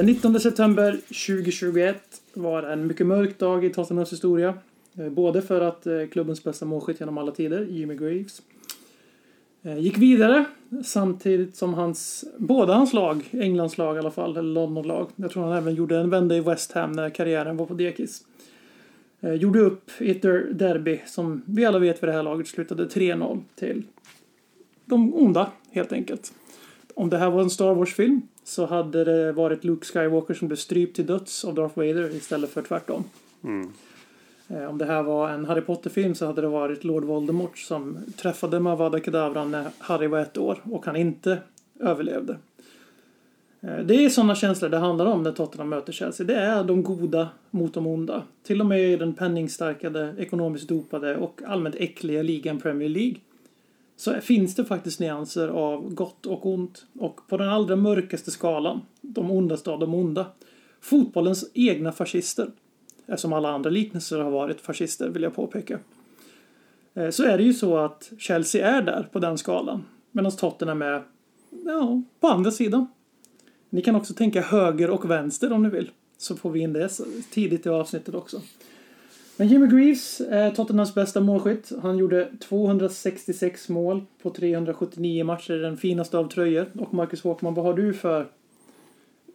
Den 19 september 2021 var en mycket mörk dag i Tottenhams historia. Eh, både för att eh, klubbens bästa målskytt genom alla tider, Jimmy Graves, eh, gick vidare samtidigt som hans, båda hans lag, Englands lag i alla fall, eller London-lag, jag tror han även gjorde en vända i West Ham när karriären var på dekis. Gjorde upp i ett derby som vi alla vet vid det här laget slutade 3-0 till de onda, helt enkelt. Om det här var en Star Wars-film så hade det varit Luke Skywalker som blev strypt till döds av Darth Vader istället för tvärtom. Eh, Om det här var en Harry Potter-film så hade det varit Lord Voldemort som träffade Mavada Kedavra när Harry var ett år och han inte överlevde. Eh, Det är sådana känslor det handlar om när Tottenham möter Chelsea. Det är de goda mot de onda. Till och med i den penningstarkade, ekonomiskt dopade och allmänt äckliga ligan Premier League så finns det faktiskt nyanser av gott och ont. Och på den allra mörkaste skalan, de ondaste av de onda, fotbollens egna fascister, eftersom alla andra liknelser har varit fascister vill jag påpeka, eh, så är det ju så att Chelsea är där på den skalan, medan Tottenham är ja, på andra sidan. Ni kan också tänka höger och vänster om ni vill, så får vi in det tidigt i avsnittet också. Men Jimmy Greaves är Tottenhams bästa målskytt. Han gjorde 266 mål på 379 matcher, den finaste av tröjor. Och Marcus Håkman, vad har du för,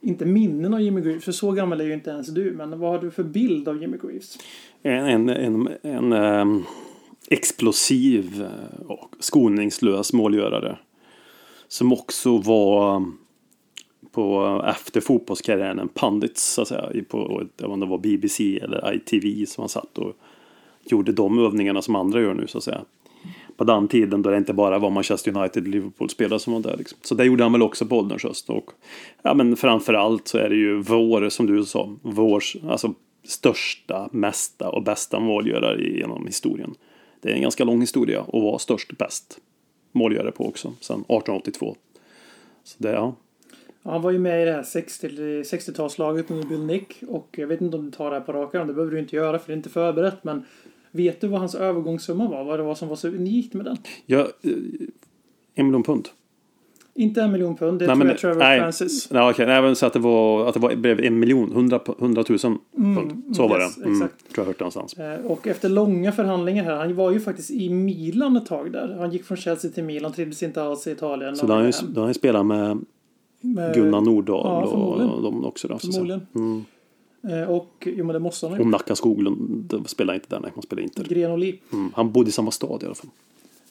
inte minnen av Jimmy Greaves, för så gammal är ju inte ens du, men vad har du för bild av Jimmy Greaves? En, en, en, en um, explosiv eh, och skoningslös målgörare. Som också var på, efter fotbollskarriären en pandit så att säga. På, jag vet om det var BBC eller ITV som han satt och gjorde de övningarna som andra gör nu så att säga. På den tiden då det inte bara var Manchester United Liverpool-spelare som var där. Liksom. Så det gjorde han väl också på ålderns höst. Och, ja, men framförallt så är det ju vår, som du sa, vår alltså, största, mesta och bästa målgörare genom historien. Det är en ganska lång historia och var störst, bäst målgörare på också, sedan 1882. Så det, ja. Han var ju med i det här 60 60-talslaget under Bill Nick och jag vet inte om du tar det här på rak arm, det behöver du inte göra för det är inte förberett men vet du vad hans övergångssumma var? Vad det var som var så unikt med den? ja eh, en miljon pund. Inte en miljon pund, det Nej, tror men- jag Trevor nej. Francis. Ja, okej. Nej, men så att det var, att det var, blev en miljon, hundra, hundratusen pund. Så var yes, det. Mm, exakt. tror jag hört någonstans. Eh, Och efter långa förhandlingar här, han var ju faktiskt i Milan ett tag där. Han gick från Chelsea till Milan, trivdes inte alls i Italien. Så då har han ju, då har han ju spelat med Med- Gunnar Nordahl ja, och, och de också. Säga. Förmodligen. Eh, Och, jo men det måste han Och ju. Nacka Skoglund spelar inte där, nej. Man spelar inte. Gren och Li. Mm. Han bodde i samma stad i alla fall.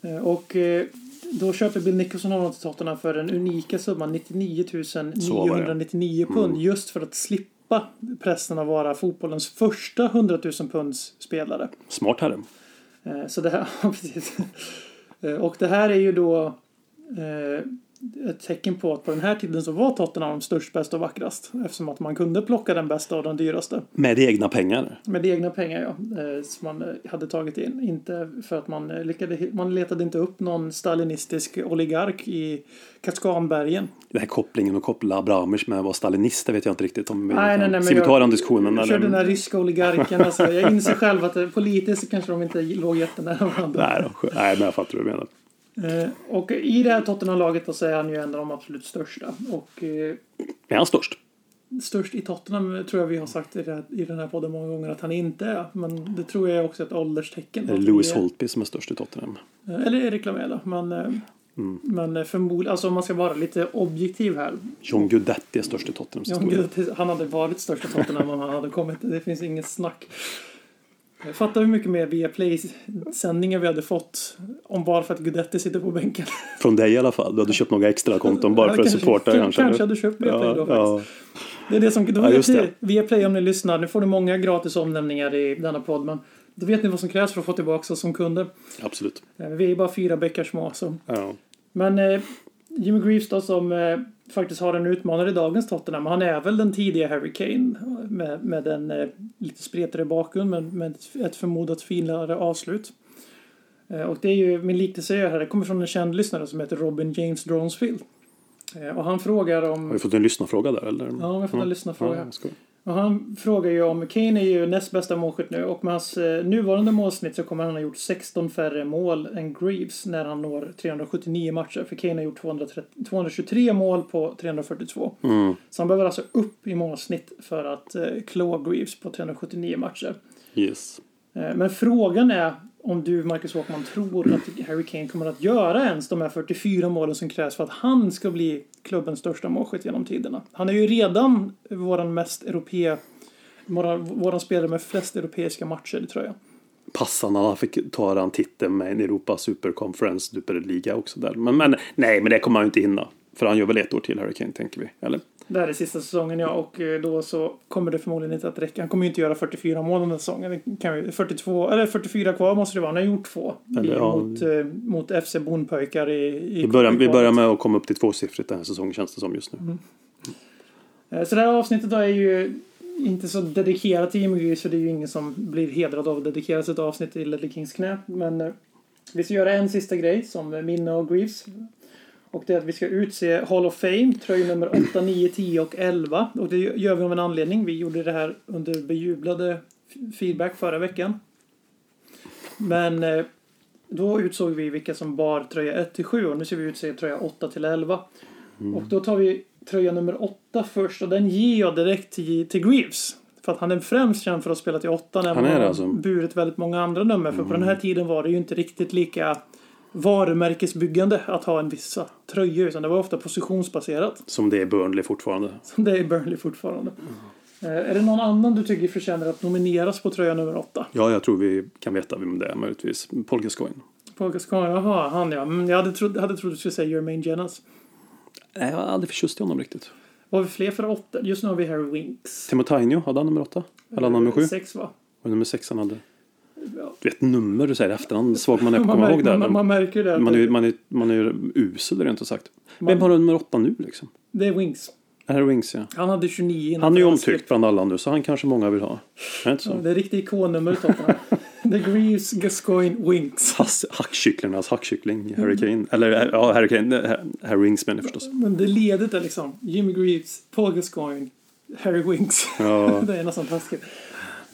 Eh, Och eh, då köper Bill Nicholson honom till Tottenham för den unika summan 99 999 Mm. pund. Just för att slippa pressen att vara fotbollens första 100 000 punds spelare. Smart herre. Så det här, precis. Och det här är ju då ett tecken på att på den här tiden så var Tottenham störst, bäst och vackrast. Eftersom att man kunde plocka den bästa och den dyraste. Med egna pengar. Med egna pengar ja. eh, Som man eh, hade tagit in. Inte för att man eh, lyckade, man letade inte upp någon stalinistisk oligark i Kaskanbergen. Den här kopplingen och koppla Abramovic med att vara stalinist, det vet jag inte riktigt om. Nej, nej, nej, Ska vi jag- ta den diskussionen? Jag körde den här ryska oligarken. Alltså, jag inser själv att politiskt kanske de inte låg jättenära varandra. Nej, då, nej, men jag fattar vad du menar. Eh, Och i det här Tottenham-laget så är han ju en av de absolut största. Och eh, Är han störst? störst i Tottenham tror jag vi har sagt i, här, i den här podden många gånger att han inte är. Men det tror jag är också ett ålderstecken. Är det Att Lewis är- Holtby som är störst i Tottenham? Eh, Eller Erik Lamela. Men, eh, Mm. men förmodligen, alltså om man ska vara lite objektiv här. John Guidetti är störst i Tottenhams John historia. Guidetti, han hade varit största Tottenham om han hade kommit. Det finns inget snack. Jag fattar hur mycket mer Viaplay-sändningar vi hade fått om bara för att Guidetti sitter på bänken. Från dig i alla fall. Du hade köpt några extra konton bara för att supporta kanske, kanske. hade köpt Viaplay ja, då ja. Det är det som, då Ja, just det. Viaplay om ni lyssnar, nu får ni många gratis omnämningar i denna podd, men då vet ni vad som krävs för att få tillbaka oss som kunder. Absolut. Eh, Vi är bara fyra bäckar små, så Ja. Men eh, Jimmy Greaves då som eh, faktiskt har en utmanare i dagens Tottenham. Han är väl den tidiga Harry Kane med, med en eh, lite spretigare bakgrund men med ett förmodat finare avslut. Eh, och det är ju min liknelse jag här. Det kommer från en känd lyssnare som heter Robin James Dronsfield. Eh, och han frågar om... Har vi fått en lyssnarfråga där eller? Ja, vi har fått en lyssnarfråga. Ja, jag skojar. Och han frågar ju om Kane är ju näst bästa målskytt nu och med hans eh, nuvarande målsnitt så kommer han ha gjort 16 färre mål än Greaves när han når 379 matcher. För Kane har gjort 230, 223 mål på 342. Mm. Så han behöver alltså upp i målsnitt för att eh, klå Greaves på 379 matcher. Yes. Eh, Men frågan är om du, Marcus Håkman, tror att Harry Kane kommer att göra ens de här 44 målen som krävs för att han ska bli klubbens största målskytt genom tiderna. Han är ju redan våran mest europe... Våran, våran spelare med flest europeiska matcher, i tror jag. Passande han fick ta den titeln med en Europa Super Conference Superliga också där. Men, men nej, men det kommer han ju inte hinna. För han gör väl ett år till Harry Kane, tänker vi. Eller? Det här är sista säsongen, ja, och eh, då så kommer det förmodligen inte att räcka. Han kommer ju inte göra 44 mål den här säsongen. Kan ju, 42, eller 44 kvar måste det vara. Han har gjort två. Eller, i, ja. mot, eh, mot FC Bondpojkar i... i Vi börjar, vi börjar med att komma upp till tvåsiffrigt den här säsongen känns det som just nu. Mm. Eh, Så det här avsnittet då är ju inte så dedikerat till Jimmy Greaves för det är ju ingen som blir hedrad av att dedikera sitt avsnitt till Ledley Kings knä. Men vi ska göra en sista grej som minne av Greaves. Och det är att vi ska utse Hall of Fame, tröjor nummer 8, 9, 10 och 11. Och det gör vi av en anledning. Vi gjorde det här under bejublade feedback förra veckan. Men eh, då utsåg vi vilka som bar tröja 1 till 7 och nu ska vi utse tröja 8 till 11. Och då tar vi tröja nummer 8 först och den ger jag direkt till, till Greaves. För att han är främst känd för att spela till 8 när Han är det alltså? burit väldigt många andra nummer. För på den här tiden var det ju inte riktigt lika varumärkesbyggande att ha en vissa tröjor utan det var ofta positionsbaserat. Som det är Burnley fortfarande. Som det är Burnley fortfarande. Eh, är det någon annan du tycker förtjänar att nomineras på tröja nummer 8? Ja, jag tror vi kan veta vem det är möjligtvis. Paul Gascoigne. Paul Gascoigne, jaha, han ja. Mm, jag hade trott, hade trott du skulle säga Jermaine Jennings. Nej, jag har aldrig förtjust i honom riktigt. Vad har vi fler för åtta? Just nu har vi Harry Winks. Timo Tainio, hade han nummer åtta? Eller han nummer sju? Sex va? Och nummer sex han hade. Ja. Du vet nummer du säger i efterhand. Svag man är på att Man, komma ihåg det. man, man märker det. Man är, man, är, man är usel, är inte sagt. Man- Vem har nummer åtta nu liksom? det är Winks. Är Wings, ja. Han hade 29 innan. Han är ju omtyckt bland alla nu, så han kanske många vill ha. Är det inte Ja, så? det är riktigt ikonnummer Tottenham. The Greaves, Gascoigne, Winks. Hass, hackkycklingarnas hackkyckling, Harry Kane. Eller ja, Harry Kane, eh, Harry Wings menar jag förstås. Men det ledet är liksom Jimmy Greaves, Paul Gascoigne, Harry Winks. Ja. det är nästan taskigt.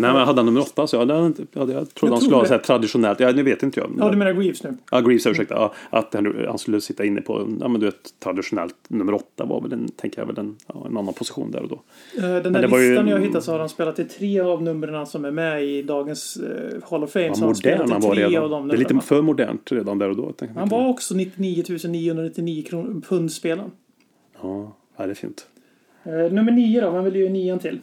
Nej, men hade han nummer åtta så jag, hade, inte- ja, jag trodde han skulle ha det. så här traditionellt. Ja, nu vet inte jag. Ja, du menar Greaves nu? Ja, Greaves, ursäkta. Ja, att han, han skulle sitta inne på, ja men du vet, traditionellt nummer åtta var väl en, tänker jag väl en, ja, en annan position där och då. Eh, Den där var ju- listan jag hittat så har han spelat i tre av numren som är med i dagens eh, Hall of Fame. Vad modern han var redan. de Det är lite för modernt redan där och då. jag. Han var också 99 999 kronor, pund spelaren. Ja, ja, det är fint. Eh, nummer nio då, vem vill du ge nian till?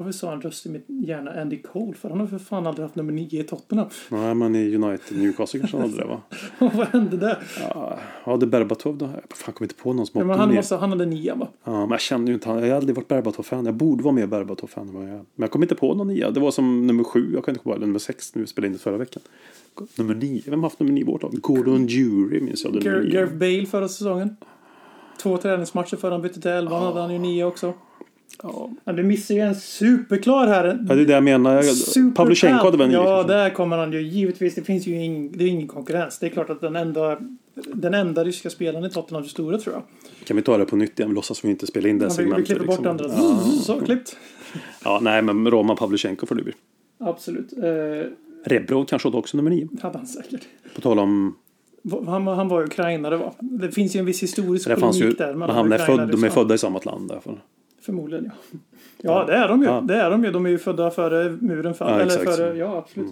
Varför sa han röst i mitt hjärna Andy Cole? För han har för fan aldrig haft nummer nio i Tottenham. Nej, men i United Newcastle kanske han hade det va? Vad hände där? Ja, ja det är Berbatov då. Jag fan kommer inte på någon som Ja, men han, måste, han hade nian va? Ja, men jag känner ju inte han. Jag har aldrig varit Berbatov-fan. Jag borde vara mer Berbatov-fan än vad jag är. Men jag kommer inte på någon nia. Det var som nummer sju. Jag kan inte komma på. Eller nummer sex. Nu vi spelade in det förra veckan. Nummer nio. Vem har haft nummer nio i vårt lag? Gordon Jury minns jag. Gareth Bale förra säsongen. Två träningsmatcher före han bytte till elvan hade han ju nio också. Ja. Du missar ju en superklar här. Ja, det är det jag menar. Jag- Super Pavlyuchenko hade väl Ja, kanske? där kommer han ju. Givetvis, det finns ju ing, det är ingen konkurrens. Det är klart att den enda, den enda ryska spelaren i Tottenhams historia tror jag. Kan vi ta det på nytt igen? Vi låtsas som vi inte spelar in det Ja, vi, vi segmentet. klipper bort liksom. andra. Ja. Så, klippt. ja, nej, men Roman Pavlyuchenko får det bli. Absolut. Eh, Rebrov kanske hade också nummer nio. hade han säkert. På tal om... Han, han var ju ukrainare va? Det finns ju en viss historisk Det fanns ju, där. han är född, de är födda i samma land därför. Förmodligen ja. Ja det är de ju. Ja. Det är de ju. De är ju födda före muren föll. Ja, Eller före, ja absolut.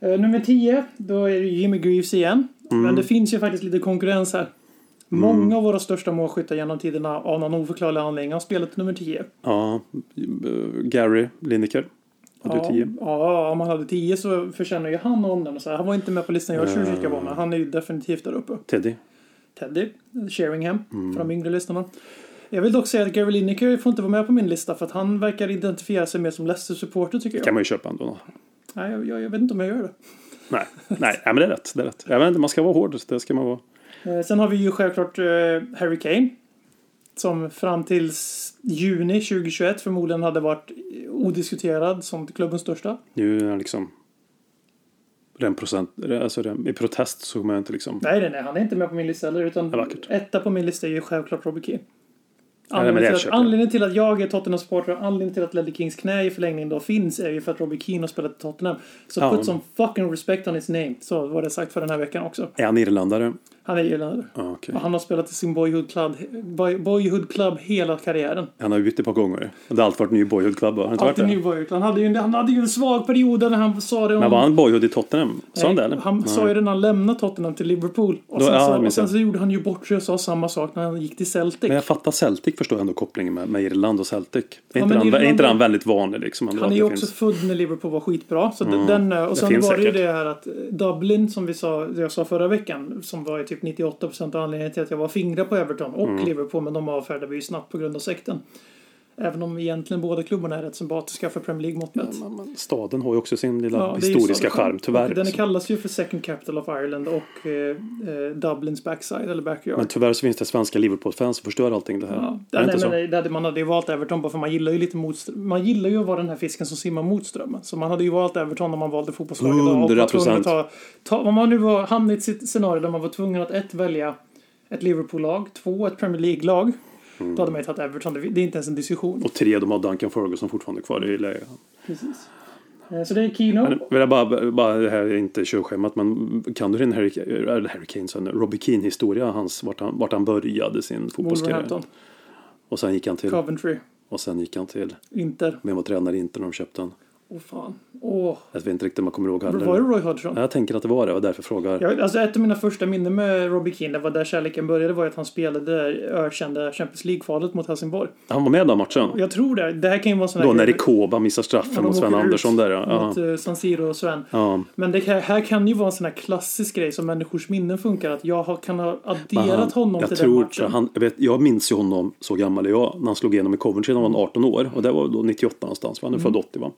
Eh, nummer 10. Då är det Jimmy Greaves igen. Mm. Men det finns ju faktiskt lite konkurrens här. Många av våra största målskyttar genom tiderna av någon oförklarlig anledning har spelat nummer 10. Ja, eh, Gary Lineker. Hade Ja, du tio? ja, om han hade 10 så förtjänar ju han omnämnas. här. Han var inte med på listan jag tjuvkikade på men han är ju definitivt där uppe. Teddy. Teddy, Sheringham, Mm. för de yngre lyssnarna. Jag vill dock säga att Gary Lineker får inte vara med på min lista för att han verkar identifiera sig mer som Leicester-supporter tycker jag. kan man ju köpa ändå. Nej, jag, jag, jag vet inte om jag gör det. Nej, nej, men det är rätt. Det är rätt. Jag vet inte, man ska vara hård. Det ska man vara. Eh, Sen har vi ju självklart eh, Harry Kane. Som fram till juni 2021 förmodligen hade varit odiskuterad som klubbens största. Nu är han liksom... Den procent, alltså den, I protest så kommer jag inte liksom... Nej, nej, nej, han är inte med på min lista heller. Utan etta på min lista är ju självklart Robbie Keane. Ja, nej, men det Anledningen, till att, anledningen till att jag är Tottenham-supporter och anledningen till att Ledley Kings knä i förlängningen då finns är ju för att Robbie Keane har spelat i Tottenham. Så Ja. put some fucking respect on his name. Så var det sagt för den här veckan också. Är han irländare? Han är irländare. Ja, okej. Och han har spelat i sin boyhood club, boy, boyhood club hela karriären. Han har ju bytt ett par gånger. Det har alltid varit ny boyhood club. Har han Alltid ny boyhood. Han hade, ju, han hade ju en svag period när han sa det om... Men var han boyhood i Tottenham? Sa han det eller? Han Nej. sa ju det när han lämnade Tottenham till Liverpool. Och Då- sen, så, och sen så gjorde han ju bort sig och sa samma sak när han gick till Celtic. Men jag fattar Celtic förstår jag ändå kopplingen med, med Irland och Celtic. Är, Ja, inte, han, är inte han väldigt vanlig liksom? Han är ju också finns- Mm. född när Liverpool var skitbra. Så den, och det sen var det ju det här att Dublin, som vi sa, det jag sa förra veckan, som var typ 98% av anledningen till att jag var fingra på Everton och Mm. Liverpool, men de avfärdade vi ju snabbt på grund av sekten. Även om egentligen båda klubbarna är rätt sympatiska för Premier League-mått mätt. Men- men Staden har ju också sin lilla Ja, historiska charm tyvärr. Den kallas ju för Second Capital of Ireland och eh, eh, Dublins backside eller backyard. Men tyvärr så finns det svenska Liverpool-fans som förstör allting det här. Ja, det nej, så? men det hade, man hade ju valt Everton bara för man gillar ju lite motström. Man gillar ju att vara den här fisken som simmar mot strömmen. Så man hade ju valt Everton om man valde fotbollslaget. idag och var 100%. tvungen att Ta, ta, om man nu var hamnat i ett scenario där man var tvungen att ett välja ett Liverpool-lag, två ett Premier League-lag. Mm. Då hade man ju tagit Everton. Det är inte ens en diskussion. Och tre, de har Duncan Ferguson fortfarande kvar i läget. Precis. Eh, Så det är Kino. Vill jag bara, bara, det här är inte körschemat, men kan du din Harry, Harry Kane, sen, Robbie Keane historia, hans, vart, han, vart han började sin fotbollskarriär? Och sen gick han till, Coventry, och sen gick han till, Inter. vem var tränare i Inter när de köpte han? Åh fan. Åh. Jag vet inte riktigt om jag kommer ihåg Var det heller. Roy Hodgson? Jag tänker att det var det, och därför frågar. Jag, alltså ett av mina första minnen med Robbie Keane, det var där kärleken började, var att han spelade det ökända Champions League-kvalet mot Helsingborg. Han var med den matchen. Jag tror det. Det här kan ju vara sån Då när Rikoba missar straffen Ja, mot Sven Andersson där ja. Mot eh, San Siro och Sven. ja. Men det här, här kan ju vara en sån här klassisk grej som människors minnen funkar. Att jag har, kan ha adderat honom jag till tror, den matchen. Han, jag, vet, jag minns ju honom, så gammal är jag, när han slog igenom i Coventry när han var 18 år. Och det var då 98 någonstans, va? han är född Mm. 80 va.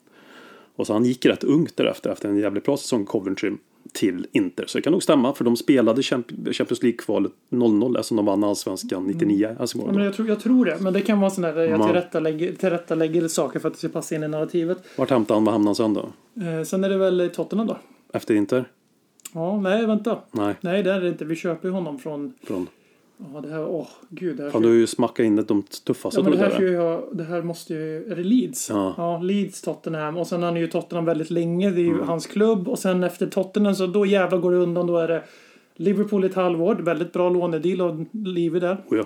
Och så han gick rätt ungt därefter, efter en jävligt bra säsong i Coventry till Inter. Så det kan nog stämma, för de spelade Champ- Champions League-kvalet 0-0, eftersom de vann allsvenskan 99. Alltså, Mm. Ja, men jag, tror, jag tror det. Men det kan vara sån där jag tillrättalägger, tillrättalägger saker för att det ska passa in i narrativet. Vart hämtade han, vad hamnade han sen då? Eh, sen är det väl Tottenham då? Efter Inter? Ja, nej vänta. Nej, Nej, det är det inte. Vi köper ju honom från... från... Ja, det här... Åh, gud. Det här Fan, du har ju smackat in de tuffaste Ja, men det här, får jag, det här måste ju... Är det Leeds? Ja. Leeds, Tottenham. Och sen har han ju Tottenham väldigt länge. Det är ju Mm. hans klubb. Och sen efter Tottenham så då jävlar går det undan. Då är det Liverpool i ett halvår. Väldigt bra lånedeal och liv där. Oh, ja.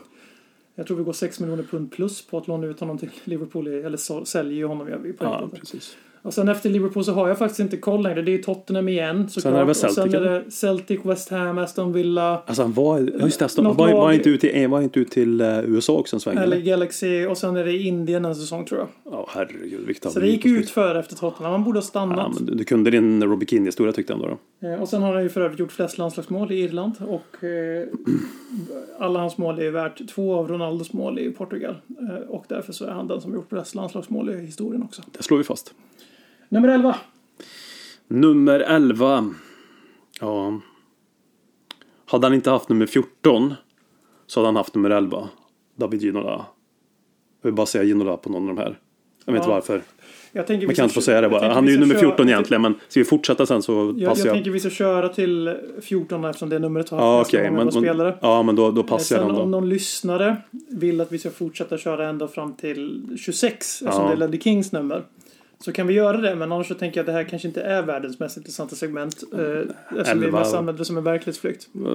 Jag tror vi går 6 miljoner pund plus på att låna ut honom till Liverpool. Eller säljer ju honom vi på ja, precis. Och sen efter Liverpool så har jag faktiskt inte koll längre. Det är Tottenham igen såklart. är det väl och sen Celtic, är det Celtic, West Ham, Aston Villa. Alltså han var, ja just det, Aston- var, var, lag- inte ut till, var inte ut till eh, USA också en sväng? Eller? Galaxy. Och sen är det Indien en säsong tror jag. Ja, herregud. Vilket Så det gick ut för efter Tottenham. Han borde ha Ja, stannat. men du, du kunde din Robbie Keane-historia tyckte jag ändå då. Eh, Och sen har han ju för övrigt gjort flest landslagsmål i Irland. Och eh, alla hans mål är värt två av Ronaldos mål i Portugal. Eh, och därför så är han den som gjort flest landslagsmål i historien också. Det slår vi fast. Nummer 11. Nummer 11. Ja. Hade han inte haft nummer 14 så hade han haft nummer 11. David Ginola. Jag vill bara säga Ginola på någon av de här. Jag vet inte Ja. varför. Jag tänker Man kan inte få säga det jag bara. Han är ju nummer köra- 14 egentligen men ska vi fortsätta sen så Jag, passar jag jag. tänker vi ska köra till 14 eftersom det numret har Ja nästan men, spelare. ja men då, då passar jag Sen den om då. någon lyssnare vill att vi ska fortsätta köra ända fram till 26 eftersom Ja. det är Ledley Kings nummer. Så kan vi göra det, men annars så tänker jag att det här kanske inte är världens mest intressanta segment. Eh, eftersom vi Elva. mest använder det som en verklighetsflykt. Uh,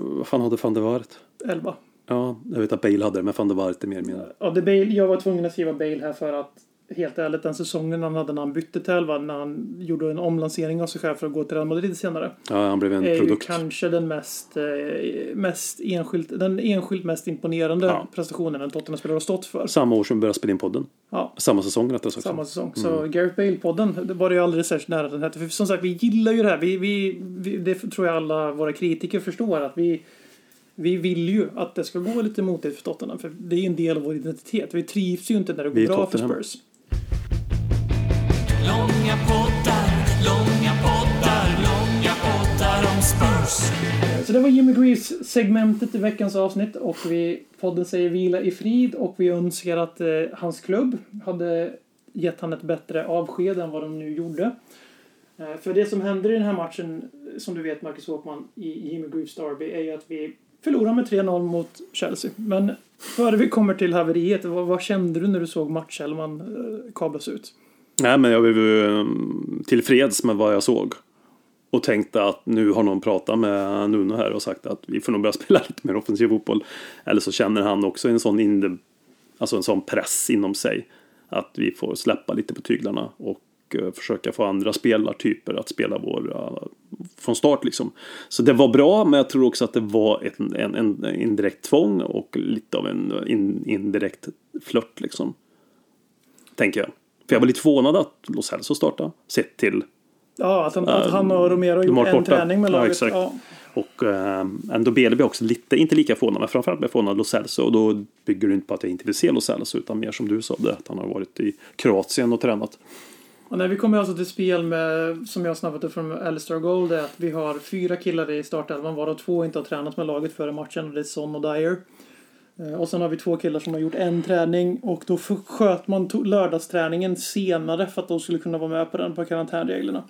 vad fan hade van der Waart? 11. Ja, jag vet att Bale hade det, men van der Waart är mer min. Ja, det Bale, jag var tvungen att skriva Bale här för att helt ärligt den säsongen han hade när han bytte till 11, när han gjorde en omlansering av sig själv för att gå till Real Madrid senare. Ja, han blev en är ju produkt. kanske den mest, eh, mest enskilt, den enskilt mest imponerande Ja. prestationen en Tottenham-spelare har stått för. Samma år som vi började spela in podden. Ja. Samma säsong rättare sagt. Samma säsong. Så Mm. Gareth Bale-podden, det var det ju aldrig särskilt nära den hette. För som sagt, vi gillar ju det här. Vi, vi, vi, det tror jag alla våra kritiker förstår. att vi vi vill ju att det ska gå lite motigt för Tottenham. För det är ju en del av vår identitet. Vi trivs ju inte när det går bra för. Spurs. Långa poddar, långa poddar, långa poddar om Så det var Jimmy Greaves-segmentet i veckans avsnitt och vi, podden säger vila i frid och vi önskar att eh, hans klubb hade gett han ett bättre avsked än vad de nu gjorde. Eh, för det som händer i den här matchen, som du vet Marcus Åkman, i Jimmy Greaves Derby, är ju att vi förlorar med 3-0 mot Chelsea. Men före vi kommer till haveriet, vad, vad kände du när du såg matchelvan eh, kablas ut? Nej, men jag blev mm, tillfreds med vad jag såg. Och tänkte att nu har någon pratat med Nuno här och sagt att vi får nog börja spela lite mer offensiv fotboll. Eller så känner han också en sån, in, alltså en sån press inom sig. Att vi får släppa lite på tyglarna och eh, försöka få andra spelartyper att spela vår eh, från start liksom. Så det var bra, men jag tror också att det var en, en, en indirekt tvång och lite av en in, indirekt flört liksom. Tänker jag. För jag var lite förvånad att Los Celso startade, sett till Ja, att han, att han och Romero gjort en borta. träning med Ja, laget. exakt. Ja, Och eh, ändå blev jag också lite, inte lika förvånad, men framförallt jag förvånad Lo Celso. Och då bygger det inte på att jag inte vill se Lo Celso, utan mer som du sa, det, att han har varit i Kroatien och tränat. Och när vi kommer alltså till spel med, som jag snabbat upp från Alistair Gold, är att vi har fyra killar i startelvan, varav två inte har tränat med laget före matchen. Och det är Son och Dyer. Eh, Och sen har vi två killar som har gjort en träning och då sköt man lördagsträningen senare för att de skulle kunna vara med på den på karantänreglerna.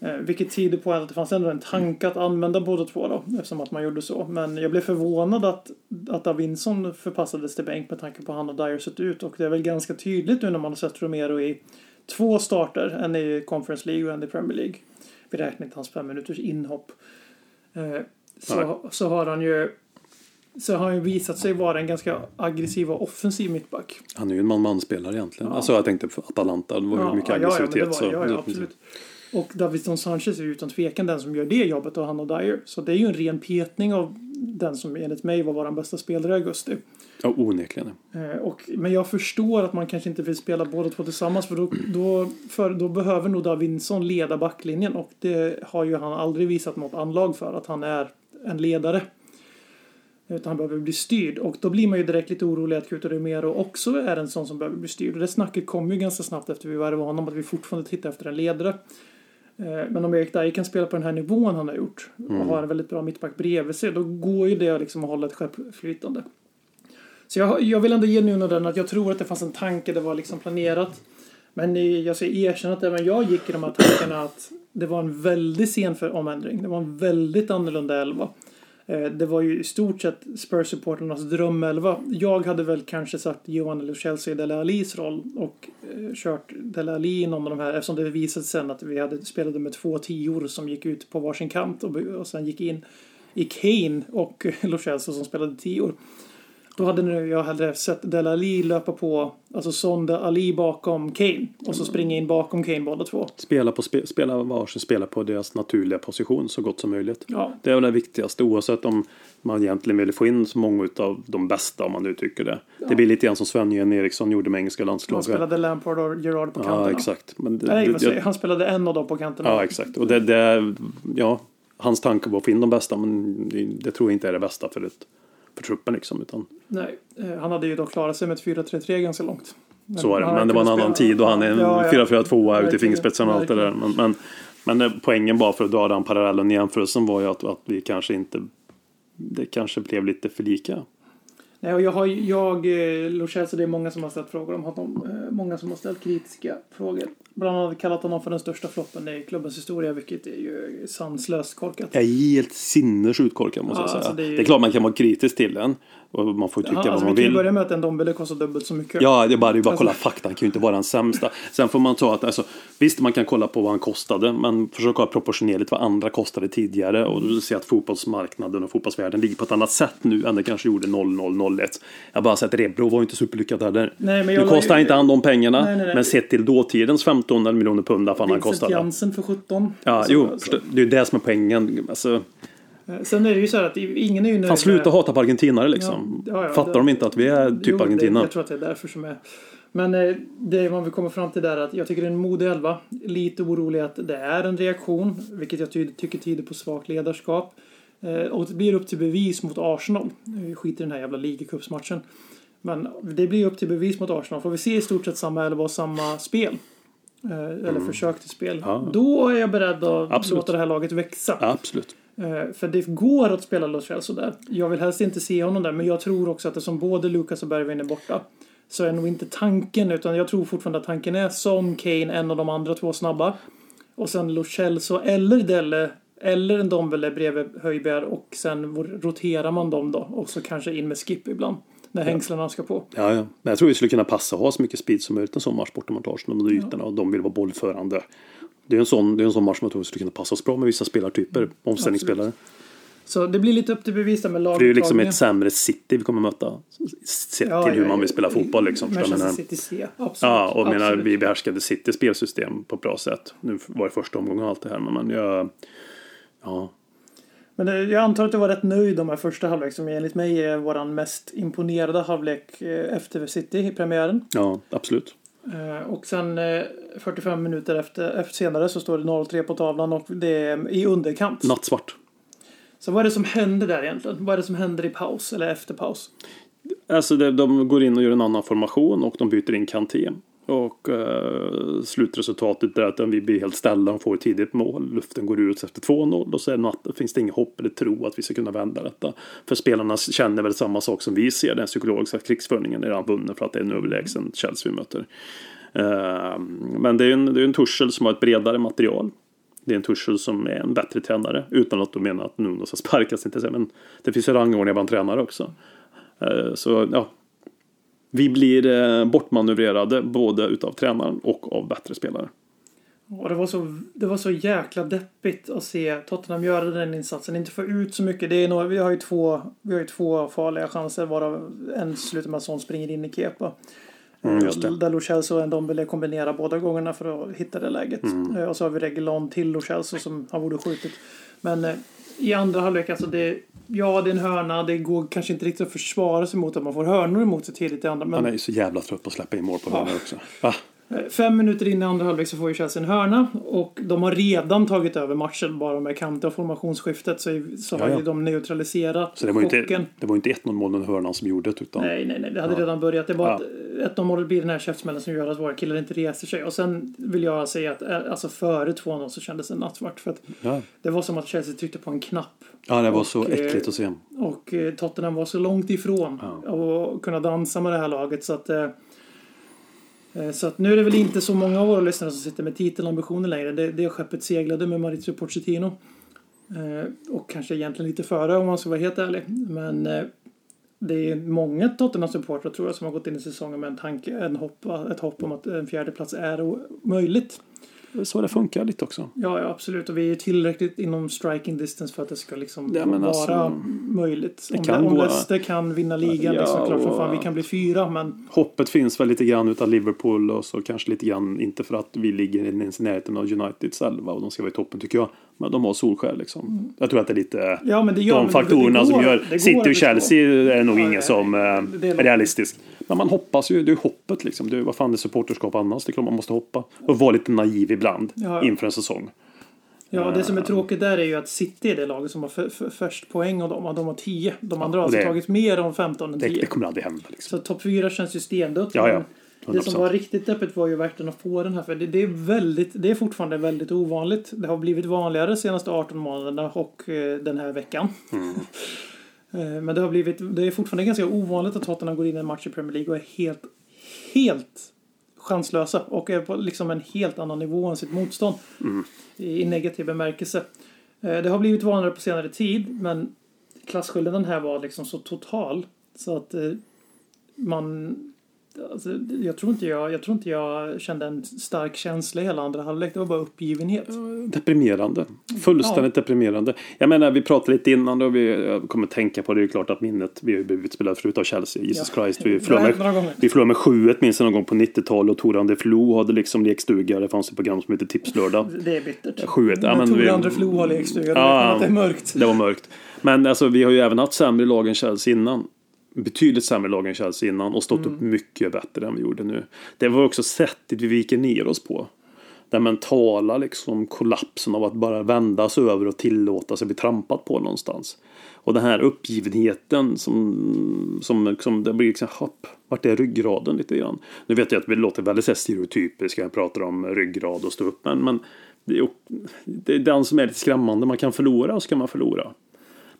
Eh, vilket tyder på att det fanns ändå en tanke att använda båda två då, eftersom att man gjorde så. Men jag blev förvånad att, att Davinson förpassades till bänk med tanke på hur han och Dyer sett ut. Och det är väl ganska tydligt nu när man har sett Romero i två starter, en i Conference League och en i Premier League. Vi räknar inte hans fem minuters inhopp. Eh, så, så har han ju så har han ju visat sig vara en ganska aggressiv och offensiv mittback. Han är ju en man-man-spelare egentligen. Alltså jag tänkte på Atalanta, det var ju mycket ja, ja, men aggressivitet. var, ja, så, ja, absolut. Och Davidson Sanchez är ju utan tvekan den som gör det jobbet och han och Dyer. Så det är ju en ren petning av den som enligt mig var vår bästa spelare i augusti. Ja, onekligen. Eh, och, men jag förstår att man kanske inte vill spela båda två tillsammans för då, då, för då behöver nog Davinson leda backlinjen och det har ju han aldrig visat något anlag för att han är en ledare. Utan han behöver bli styrd och då blir man ju direkt lite orolig att Kuto Romero också är en sån som behöver bli styrd. Och det snacket kom ju ganska snabbt efter vi värvade honom att vi fortfarande tittar efter en ledare. Eh, Men om Erik Dyer kan spela på den här nivån han har gjort och har en väldigt bra mittback bredvid sig då går ju det liksom att hålla ett självflytande. Så jag, jag vill ändå ge Nuno den att jag tror att det fanns en tanke, det var liksom planerat. Men jag ska erkänna att även jag gick i de här tankarna att det var en väldigt sen för omändring. Det var en väldigt annorlunda elva. Eh, det var ju i stort sett Spurs-supporternas drömelva. Jag hade väl kanske satt Johan eller Chelsea i Dele Alis roll och eh, kört Dele Ali i någon av de här eftersom det visade sig sen att vi hade spelade med två tior som gick ut på varsin kant och, och sen gick in i Kane och Lo Celso som spelade tior. Då hade nu jag hellre sett Dele Alli löpa på, alltså Sonda Ali bakom Kane och så springa in bakom Kane båda två. Spela, på, spe, spela varsin spela på deras naturliga position så gott som möjligt. Ja, Det är väl det viktigaste oavsett om man egentligen vill få in så många av de bästa om man nu tycker det. Det blir lite grann som Sven-Göran Eriksson gjorde med engelska han landslaget. spelade Lampard och Gerard på kanterna. Ja, exakt. Men det, Nej, jag? jag- han spelade en av dem på kanterna. Ja, exakt. Och det, det, ja, hans tanke var att få in de bästa, men det, det tror jag inte är det bästa för, ett, för truppen liksom. Utan, Nej, eh, han hade ju då klarat sig med ett 4-3-3 ganska långt. Men så är det. Men det var en annan spela- tid och han är en Ja, ja. 4-4-2 ute i fingerspetsen och allt det där. Men, men, men eh, poängen bara för att dra den parallellen i jämförelsen var ju att, att vi kanske inte det kanske blev lite för lika. Nej, och jag har jag, eh, Lo det är många som har ställt frågor om honom. Många som har ställt kritiska frågor. Bland annat kallat honom för den största floppen i klubbens historia, vilket är ju sanslöst korkat. Jag är helt sinnessjukt korkad måste Ja, jag säga. alltså, det det, är är ju- klart man kan vara kritisk till den. Och man får tycka Ja, vad alltså, man vi kan ju vill. börja med att en Dombele kostar dubbelt så mycket. Ja, det är bara, det är bara att kolla Alltså- fakta. Han kan ju inte vara den sämsta. Sen får man ta att, alltså, visst man kan kolla på vad han kostade, men försök ha proportionerligt vad andra kostade tidigare. Och du ser att fotbollsmarknaden och fotbollsvärlden ligger på ett annat sätt nu än det kanske gjorde 0001. Jag bara sett Rebro var ju inte superlyckat heller. Nej, men jag nu kostar ju- inte han de pengarna, Nej, nej, nej. men sett till dåtidens 15 miljoner pund vad fan han Vincent kostade. Jansen för 17. Ja, Alltså, jo, alltså. det är ju det som är poängen. Alltså, Sen är det ju så här att ingen är ju nöjd fan, sluta hata på argentinare liksom. Ja, ja, Fattar det- de inte att vi är typ Jo, Argentina? Det, jag tror att det är därför som är. Men eh, det man vill komma fram till där är att jag tycker det är en modig elva. Lite orolig att det är en reaktion, vilket jag ty- tycker tyder på svagt ledarskap. Eh, och det blir upp till bevis mot Arsenal. Eh, Skit i den här jävla ligacupsmatchen. Men det blir upp till bevis mot Arsenal. Får vi se i stort sett samma elva och samma spel. Eh, eller försök till spel. Mm. Ja. Då är jag beredd att Absolut. låta det här laget växa. Absolut. Eh, För det går att spela Lo Celso där. Jag vill helst inte se honom där, men jag tror också att det som både Lucas och Bergvin är borta så är nog inte tanken, utan jag tror fortfarande att tanken är som Kane, en av de andra två snabba. Och sen Lo Celso eller Delle eller en Dombele bredvid Höjbjerg och sen roterar man dem då och så kanske in med Skip ibland. När hängslarna ska på. Ja, ja. Men jag tror vi skulle kunna passa och ha så mycket speed som möjligt en sån match borta mot Arsenal. De ytorna och de vill vara bollförande. Det är en sån, det är en sån match som jag tror skulle kunna passa oss bra med vissa spelartyper. Omställningsspelare. Så det blir lite upp till bevis där med Det är ju liksom laguttagningen. ett sämre City vi kommer möta. Sett Ja, till hur ja, man vill spela fotboll liksom. Manchester City C. Absolut. Ja, och jag menar, absolut. vi behärskade Citys spelsystem på ett bra sätt. Nu var det första omgången och allt det här, men jag, ja, Men det, jag antar att du var rätt nöjd de här första halvlek som enligt mig är våran mest imponerade halvlek eh, efter City i premiären. ja, absolut. Eh, Och sen eh, 45 minuter efter, efter senare så står det 0-3 på tavlan och det är i underkant. Nattsvart. Så vad är det som händer där egentligen? Vad är det som händer i paus eller efter paus? Alltså det, de går in och gör en annan formation och de byter in Kanté. Och eh, slutresultatet är att vi blir helt ställda och får ett tidigt mål. Luften går ut efter 2-0 och så finns det inget hopp eller tro att vi ska kunna vända detta. För spelarna känner väl samma sak som vi ser. Den psykologiska krigsföringen är redan vunnen för att det är en överlägsen Chelsea vi möter. Eh, men det är en, det är en Tuchel som har ett bredare material. Det är en Tuchel som är en bättre tränare. Utan att de menar att Nuno ska sparkas. Inte men det finns ju rangordningar bland tränare också. Ehm, så ja, vi blir eh, bortmanövrerade både utav tränaren och av bättre spelare. Och det, var så, det var så jäkla deppigt att se Tottenham göra den insatsen. Inte få ut så mycket. Det är nog, vi, har ju två, vi har ju två farliga chanser varav en slutar med att Son springer in i Kepa. Mm, just det. Där Lo Celso och Ndombele kombinerar båda gångerna för att hitta det läget. Mm. Eh, Och så har vi Reguilon till Lo Celso som han borde skjutit. Men eh, i andra halvlek, alltså det... Ja, det är en hörna. Det går kanske inte riktigt att försvara sig mot att man får hörnor emot sig tidigt i andra. Men Han är ju så jävla trött på att släppa in mål på hörnor också. Va? Fem minuter in i andra halvlek så får ju Chelsea en hörna och de har redan tagit över matchen bara med Kante och formationsskiftet så, så har Ja, ja. ju de neutraliserat Så det var chocken. inte, det var inte 1-0 mål under hörnan som gjorde det utan Nej, nej, nej. Det hade redan börjat. Det var ett 1 målet blir den här käftsmällen som gör att våra killar inte reser sig. Och sen vill jag säga att eh, alltså före 2-0 så kändes det nattsvart. För att ja. det var som att Chelsea tryckte på en knapp. ja, det var Och, så eh, äckligt att se. Och eh, Tottenham var så långt ifrån att kunna dansa med det här laget så att Eh, så att nu är det väl inte så många av våra lyssnare som sitter med titelambitioner längre. Det, det skeppet seglade med Maurizio Pochettino. Eh, och kanske egentligen lite före om man ska vara helt ärlig. Men eh, det är många Tottenham-supportrar tror jag som har gått in i säsongen med en tanke, en hopp, ett hopp om att en fjärde plats är möjligt. Så det funkar lite också. Ja, ja, absolut. Och vi är tillräckligt inom striking distance för att det ska liksom Ja, vara alltså, möjligt. det Om, kan om gå- Leicester kan vinna ligan, Ja, liksom, klart som fan vi kan bli fyra, men Hoppet finns väl lite grann utav Liverpool och så kanske lite grann, inte för att vi ligger i närheten av Uniteds elva och de ska vara i toppen tycker jag. Men de har Solskär liksom. Jag tror att det är lite Mm. Ja, men det gör- de det- faktorerna det som går- gör det går City och Chelsea är nog Ja, ingen som eh, Det är realistisk. Men man hoppas ju, det är hoppet liksom. Det är, vad fan är supporterskap annars? Det är klart man måste hoppa. Och vara lite naiv ibland Ja, inför en säsong. ja, det som är tråkigt där är ju att City är det laget som har för, för, först poäng och de, och de har 10. De andra har alltså det- tagit mer än 15 än Det, 10. det kommer aldrig hända liksom. Så topp 4 känns ju stendött. Ja, ja. Det som 100%. var riktigt deppigt var ju verkligen att få den här. För det, det, är väldigt, det är fortfarande väldigt ovanligt. Det har blivit vanligare de senaste 18 månaderna och eh, den här veckan. Mm. Eh, Men det har blivit, det är fortfarande ganska ovanligt att Tottenham går in i en match i Premier League och är helt, helt chanslösa och är på liksom en helt annan nivå än sitt motstånd. Mm. I, I negativ bemärkelse. Eh, Det har blivit vanligare på senare tid men klasskillnaden här var liksom så total så att eh, man Alltså, jag, tror inte jag, jag tror inte jag kände en stark känsla hela andra halvlek. Det var bara uppgivenhet. Deprimerande. Fullständigt deprimerande. Jag menar, vi pratade lite innan och vi kommer tänka på det. Det är klart att minnet, vi har ju blivit spelade förut av Chelsea. Jesus Ja. Christ. Vi förlorade med, vi förlorade med 7-1 minns jag någon gång på 90-talet. Och Toran de Flo hade liksom lekstuga. Det fanns ett program som heter Tipslördag. Det är bittert. 7-1. Ja, men vi- André Flo har lekstuga. Ja. Ja. Det är mörkt. Det var mörkt. Men alltså, vi har ju även haft sämre lag än Chelsea innan. Betydligt sämre lag än Chelsea innan och stått upp mycket bättre än vi gjorde nu. Det var också sättet vi viker ner oss på. Den mentala liksom kollapsen av att bara vända sig över och tillåta sig bli trampat på någonstans. Och den här uppgivenheten som, som, som det blir liksom, hopp, vart är ryggraden lite grann? Nu vet jag att vi låter väldigt så här stereotypiska, jag pratar om ryggrad och stå upp, men, men Det är, det är den som är lite skrämmande. Man kan förlora och så kan man förlora.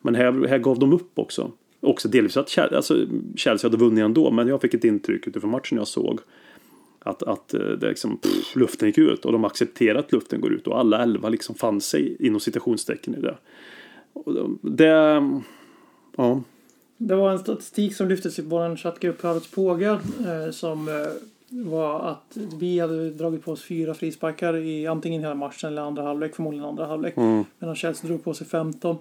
Men här, här gav de upp också. Också delvis att Chelsea, alltså, Chelsea hade vunnit ändå. Men jag fick ett intryck utifrån matchen jag såg. Att, att eh, det liksom, pff, luften gick ut och de accepterade att luften går ut. Och alla elva liksom fann sig inom citationstecken i det. Det ja, Det var en statistik som lyftes i vår chattgrupp Pärlets Pågar eh, som eh, var att vi hade dragit på oss fyra frisparkar i antingen hela matchen eller andra halvlek, förmodligen andra halvlek. Medan Chelsea drog på sig 15.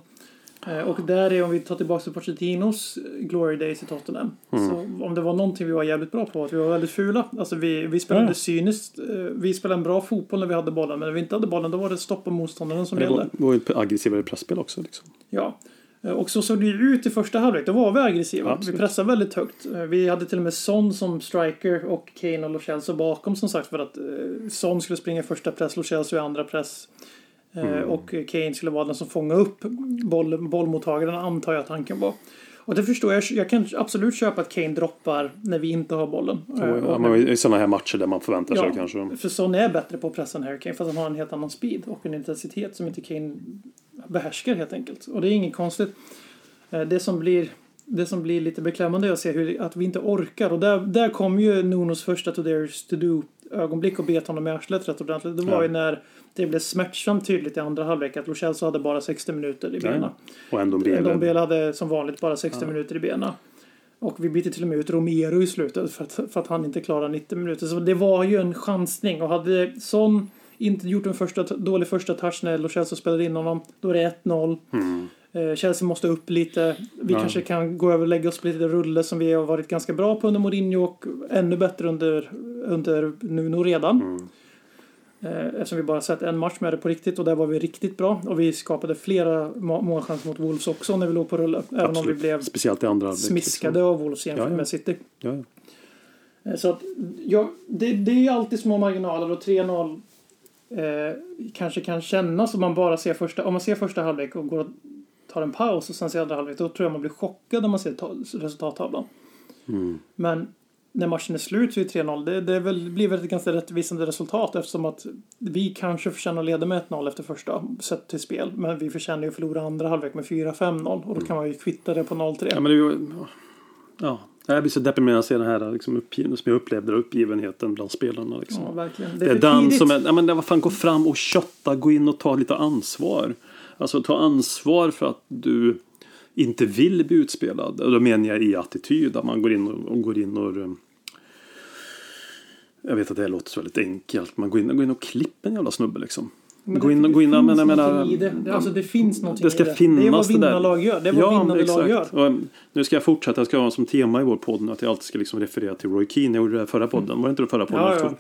Eh, och där är om vi tar tillbaka till Pochettinos Glory Days i Tottenham. Så om det var någonting vi var jävligt bra på, att vi var väldigt fula. Alltså vi, vi spelade Ja. cyniskt. Eh, vi spelade en bra fotboll när vi hade bollen, men när vi inte hade bollen då var det stoppa motståndaren som det gällde. var, var ju ett aggressivare pressspel också. Liksom. Ja. Eh, Och så såg det ju ut i första halvlek. Då var vi aggressiva. Absolut. Vi pressade väldigt högt. Eh, Vi hade till och med Son som striker och Kane och Lo bakom som sagt för att eh, Son skulle springa första press, Lo i andra press. Eh, Mm. Och eh, Kane skulle vara den som fångade upp boll, bollmottagaren antar jag tanken var. Och det förstår jag. Jag kan absolut köpa att Kane droppar när vi inte har bollen. Eh, ja, men I sådana här matcher där man förväntar sig Ja, kanske. för Son är bättre på att pressa än Harry Kane för att han har en helt annan speed och en intensitet som inte Kane behärskar helt enkelt. Och det är inget konstigt. Eh, Det som blir, det som blir lite beklämmande är att se hur, att vi inte orkar. Och där, där kom ju Nunos första to there's to do ögonblick och bet honom i arslet rätt ordentligt. Det var Ja. ju när det blev smärtsamt tydligt i andra halvlek att Lo Celso hade bara 60 minuter i Ja, benen. Och blir Bel hade som vanligt bara 60 minuter i benen. Och vi bytte till och med ut Romero i slutet för att, för att han inte klarade 90 minuter. Så det var ju en chansning. Och hade Son inte gjort en första, dålig första touch när Lo Celso spelade in honom, då är det 1-0. Eh, Chelsea måste upp lite. Vi Ja. kanske kan gå över och lägga oss på lite rulle som vi har varit ganska bra på under Mourinho och ännu bättre under, under Nuno redan. Eh, Eftersom vi bara sett en match med det på riktigt och där var vi riktigt bra. Och vi skapade flera må- målchanser mot Wolves också när vi låg på rulle. Även om vi blev Speciellt i andra smiskade av Wolves jämfört Ja, ja. med City. Ja. Eh, Så att, ja, det, det är alltid små marginaler och 3-0 eh, kanske kan kännas om man bara ser första, om man ser första halvlek och går tar en paus och sen ser andra halvlek, då tror jag man blir chockad när man ser ta, resultattavlan. Mm. Men när matchen är slut så är det 3-0. Det, det är väl, blir väl ett ganska rättvisande resultat eftersom att vi kanske förtjänar att leda med 1-0 efter första sett till spel. Men vi förtjänar ju att förlora andra halvlek med 4-5-0 och då kan man ju kvitta det på 0-3. Ja, men det är. Ja, jag blir så deprimerad när jag ser den här liksom, uppgiven, som jag upplevde det, uppgivenheten bland spelarna. Liksom. Ja, verkligen. Det är för den tidigt. som är, ja men det var fan gå fram och kötta, gå in och ta lite ansvar. Alltså ta ansvar för att du inte vill bli utspelad. Och då menar jag i attityd, att man går in och, och går in och eh, jag vet att det här låter så väldigt enkelt. Man går in, går in och klipper en jävla snubbe liksom. Men gå in det gå in, finns men jag menar, det. det. Alltså det finns någonting det ska i det. finnas det är vad där. vinnarlag gör. Det är vad vinnande lag gör. Och, nu ska jag fortsätta, jag ska ha som tema i vår podd nu att jag alltid ska liksom referera till Roy Keane. Jag gjorde det förra podden, var det inte det förra podden? Ja, ja.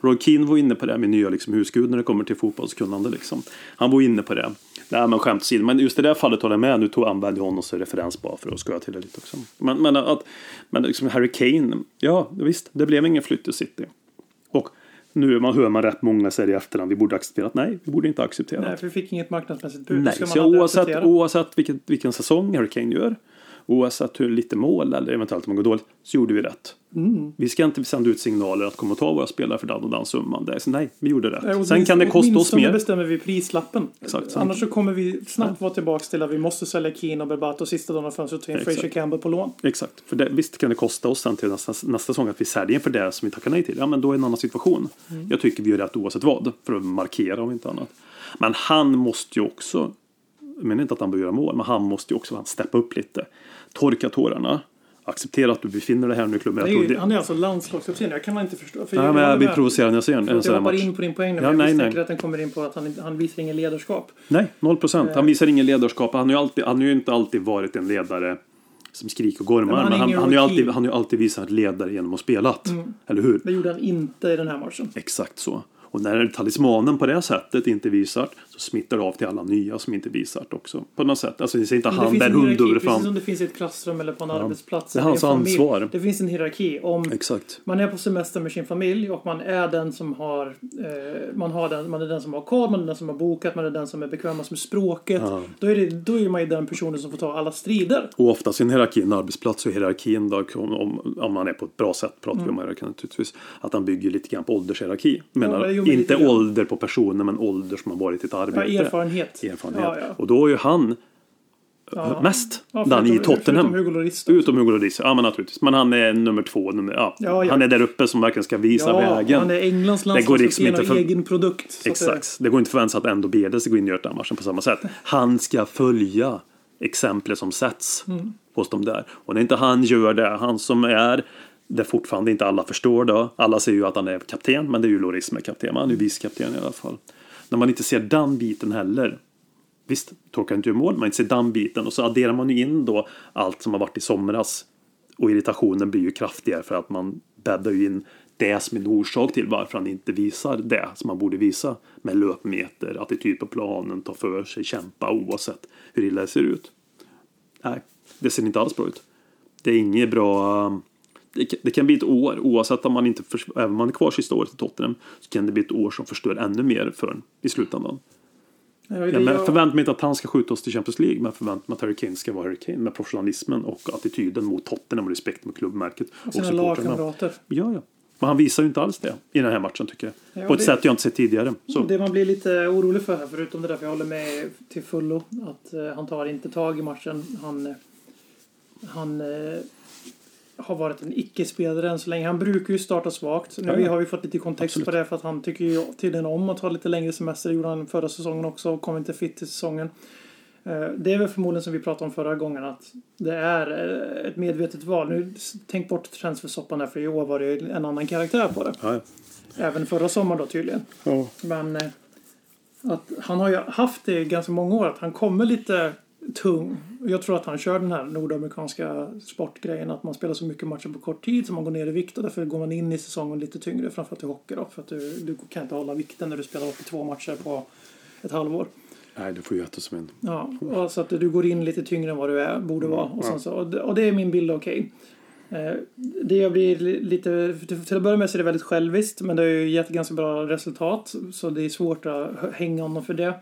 Roy Keane var inne på det med nya liksom, husgud när det kommer till fotbollskunnande. Liksom. Han var inne på det. Nej men skämt åsido, men just i det här fallet håller jag med. Nu tog använde jag honom som referens bara för att skoja till det lite också. Men, men, att, men liksom Harry Kane, ja visst, det blev ingen flytt till City. Och nu man hör man rätt många säga i efterhand, vi borde acceptera. Nej, vi borde inte acceptera. Nej, för vi fick inget marknadsmässigt bud. Nej, så oavsett, acceptera. oavsett vilken, vilken säsong Harry Kane gör, oavsett hur lite mål eller eventuellt om man går dåligt, så gjorde vi rätt. Mm. Vi ska inte sända ut signaler att komma och ta våra spelare för den och den summan. Det är, så nej, vi gjorde rätt. Och Sen kan det kosta oss mer. bestämmer vi prislappen. Exakt. Annars så kommer vi snabbt vara tillbaka till att vi måste sälja Keane och Berbatov sista dagen av fönstret och ta in. Fraser Campbell på lån. Exakt. För det, visst kan det kosta oss sen till nästa, nästa säsong att vi säljer för det som vi tackar nej till. Ja, men då är det en annan situation. Mm. Jag tycker vi gör rätt oavsett vad. För att markera om inte annat. Men han måste ju också, jag menar inte att han bör göra mål, men han måste ju också steppa upp lite. Torka tårarna. Acceptera att du befinner dig här nu i klubben. Är Jag det- han är alltså landslagskapten. Jag kan inte förstå. För Ja, men jag blir provocerad när jag ser en, en sån jag här hoppar match. in på din poäng nu. Ja, jag nej, misstänker nej. att den kommer in på att han, han visar ingen ledarskap. Nej, noll procent. Eh. Han visar ingen ledarskap. Han har ju, alltid, han har ju inte alltid varit en ledare som skriker och gormar. Men han Men han, har alltid, Keane. han har ju alltid visat ledare genom att spelat. Eller hur? Det gjorde han inte i den här matchen. Exakt så. Och när talismanen på det sättet inte visar smittar av till alla nya som inte visar det också. På något sätt. Alltså det ser inte Men han en hierarki, hunddörr Precis fram. som det finns i ett klassrum eller på en arbetsplats. Det är hans familj. ansvar. Det finns en hierarki. Om Exakt. man är på semester med sin familj och man är den som har, eh, man, har den, man är den som har koll, man är den som har bokat, man är den som är bekvämast med språket. Då, är det, då är man ju den personen som får ta alla strider. Och oftast i en hierarki, en arbetsplats, är hierarkin då, om, om, man är på ett bra sätt, pratar Mm. vi om hierarkin naturligtvis, att han bygger lite grann på åldershierarki. Menar, jo, men inte ålder på personen, men ålder som har varit i ett Ja, arbete. erfarenhet. Erfarenhet. Ja, ja. Och då är ju han Ja. mest Ja, den i förutom- Tottenham. Förutom Hugo Lloris. Utom Hugo Lloris, ja men naturligtvis. Men han är nummer två, nummer, ja. Ja, ja. Han är där uppe som verkligen ska visa Ja, vägen. han är Englands Det liksom landslagskapten inte och för- egen produkt. Exakt. Det går inte att förvänta sig att ändå Bedes går in och gör den matchen på samma sätt. Han ska följa exemplet som sätts Mm. hos dem där. Och när inte han gör det, han som är det fortfarande inte alla förstår då. Alla ser ju att han är kapten, men det är ju Loris som är kapten. Han är ju vicekapten i alla fall. När man inte ser den biten heller. Visst, torkar inte gör mål, man inte ser den biten. Och så adderar man ju in då allt som har varit i somras. Och irritationen blir ju kraftigare för att man bäddar ju in det som är en orsak till varför han inte visar det som han borde visa. Med löpmeter, attityd på planen, ta för sig, kämpa oavsett hur illa det ser ut. Nej, det ser inte alls bra ut. Det är inget bra... Det kan, det kan bli ett år, oavsett om man inte... För, även om man är kvar sista året i Tottenham, så kan det bli ett år som förstör ännu mer för en i slutändan. Ja, jag- förväntar mig inte att han ska skjuta oss till Champions League, men förväntar mig att Harry Kane ska vara Harry Kane med professionalismen och attityden mot Tottenham och respekt mot klubbmärket och sina supportrarna. lagkamrater. Ja, ja. Men han visar ju inte alls det i den här matchen tycker jag. Ja, På ett det- sätt jag inte sett tidigare. Så. Det man blir lite orolig för här, förutom det där, för jag håller med till fullo, att eh, han tar inte tag i matchen. Han, eh, han eh, har varit en icke-spelare än så länge. Han brukar ju starta svagt. Nu Ja, har vi fått lite kontext Absolut. på det för att han tycker ju tydligen om att ha lite längre semester. Det gjorde han förra säsongen också och kom inte fit till säsongen. Eh, Det är väl förmodligen som vi pratade om förra gången att det är eh, ett medvetet val. Nu tänk bort transfersoppan där för i år var det en annan karaktär på det. Ja, ja. Även förra sommaren då tydligen. Ja. Men eh, att han har ju haft det i ganska många år, att han kommer lite tung. Jag tror att han kör den här nordamerikanska sportgrejen, att man spelar så mycket matcher på kort tid så man går ner i vikt och därför går man in i säsongen lite tyngre, framförallt i hockey då, för att du, du kan inte hålla vikten när du spelar 82 matcher på ett halvår. Nej, du får ju äta som en... Ja, och så att du går in lite tyngre än vad du är, borde vara. Och, sen så, och, det, är min bild av Kane. Eh, Det jag blir li- lite, till att börja med så är det väldigt själviskt, men det har ju gett ganska bra resultat. Så det är svårt att hänga honom för det.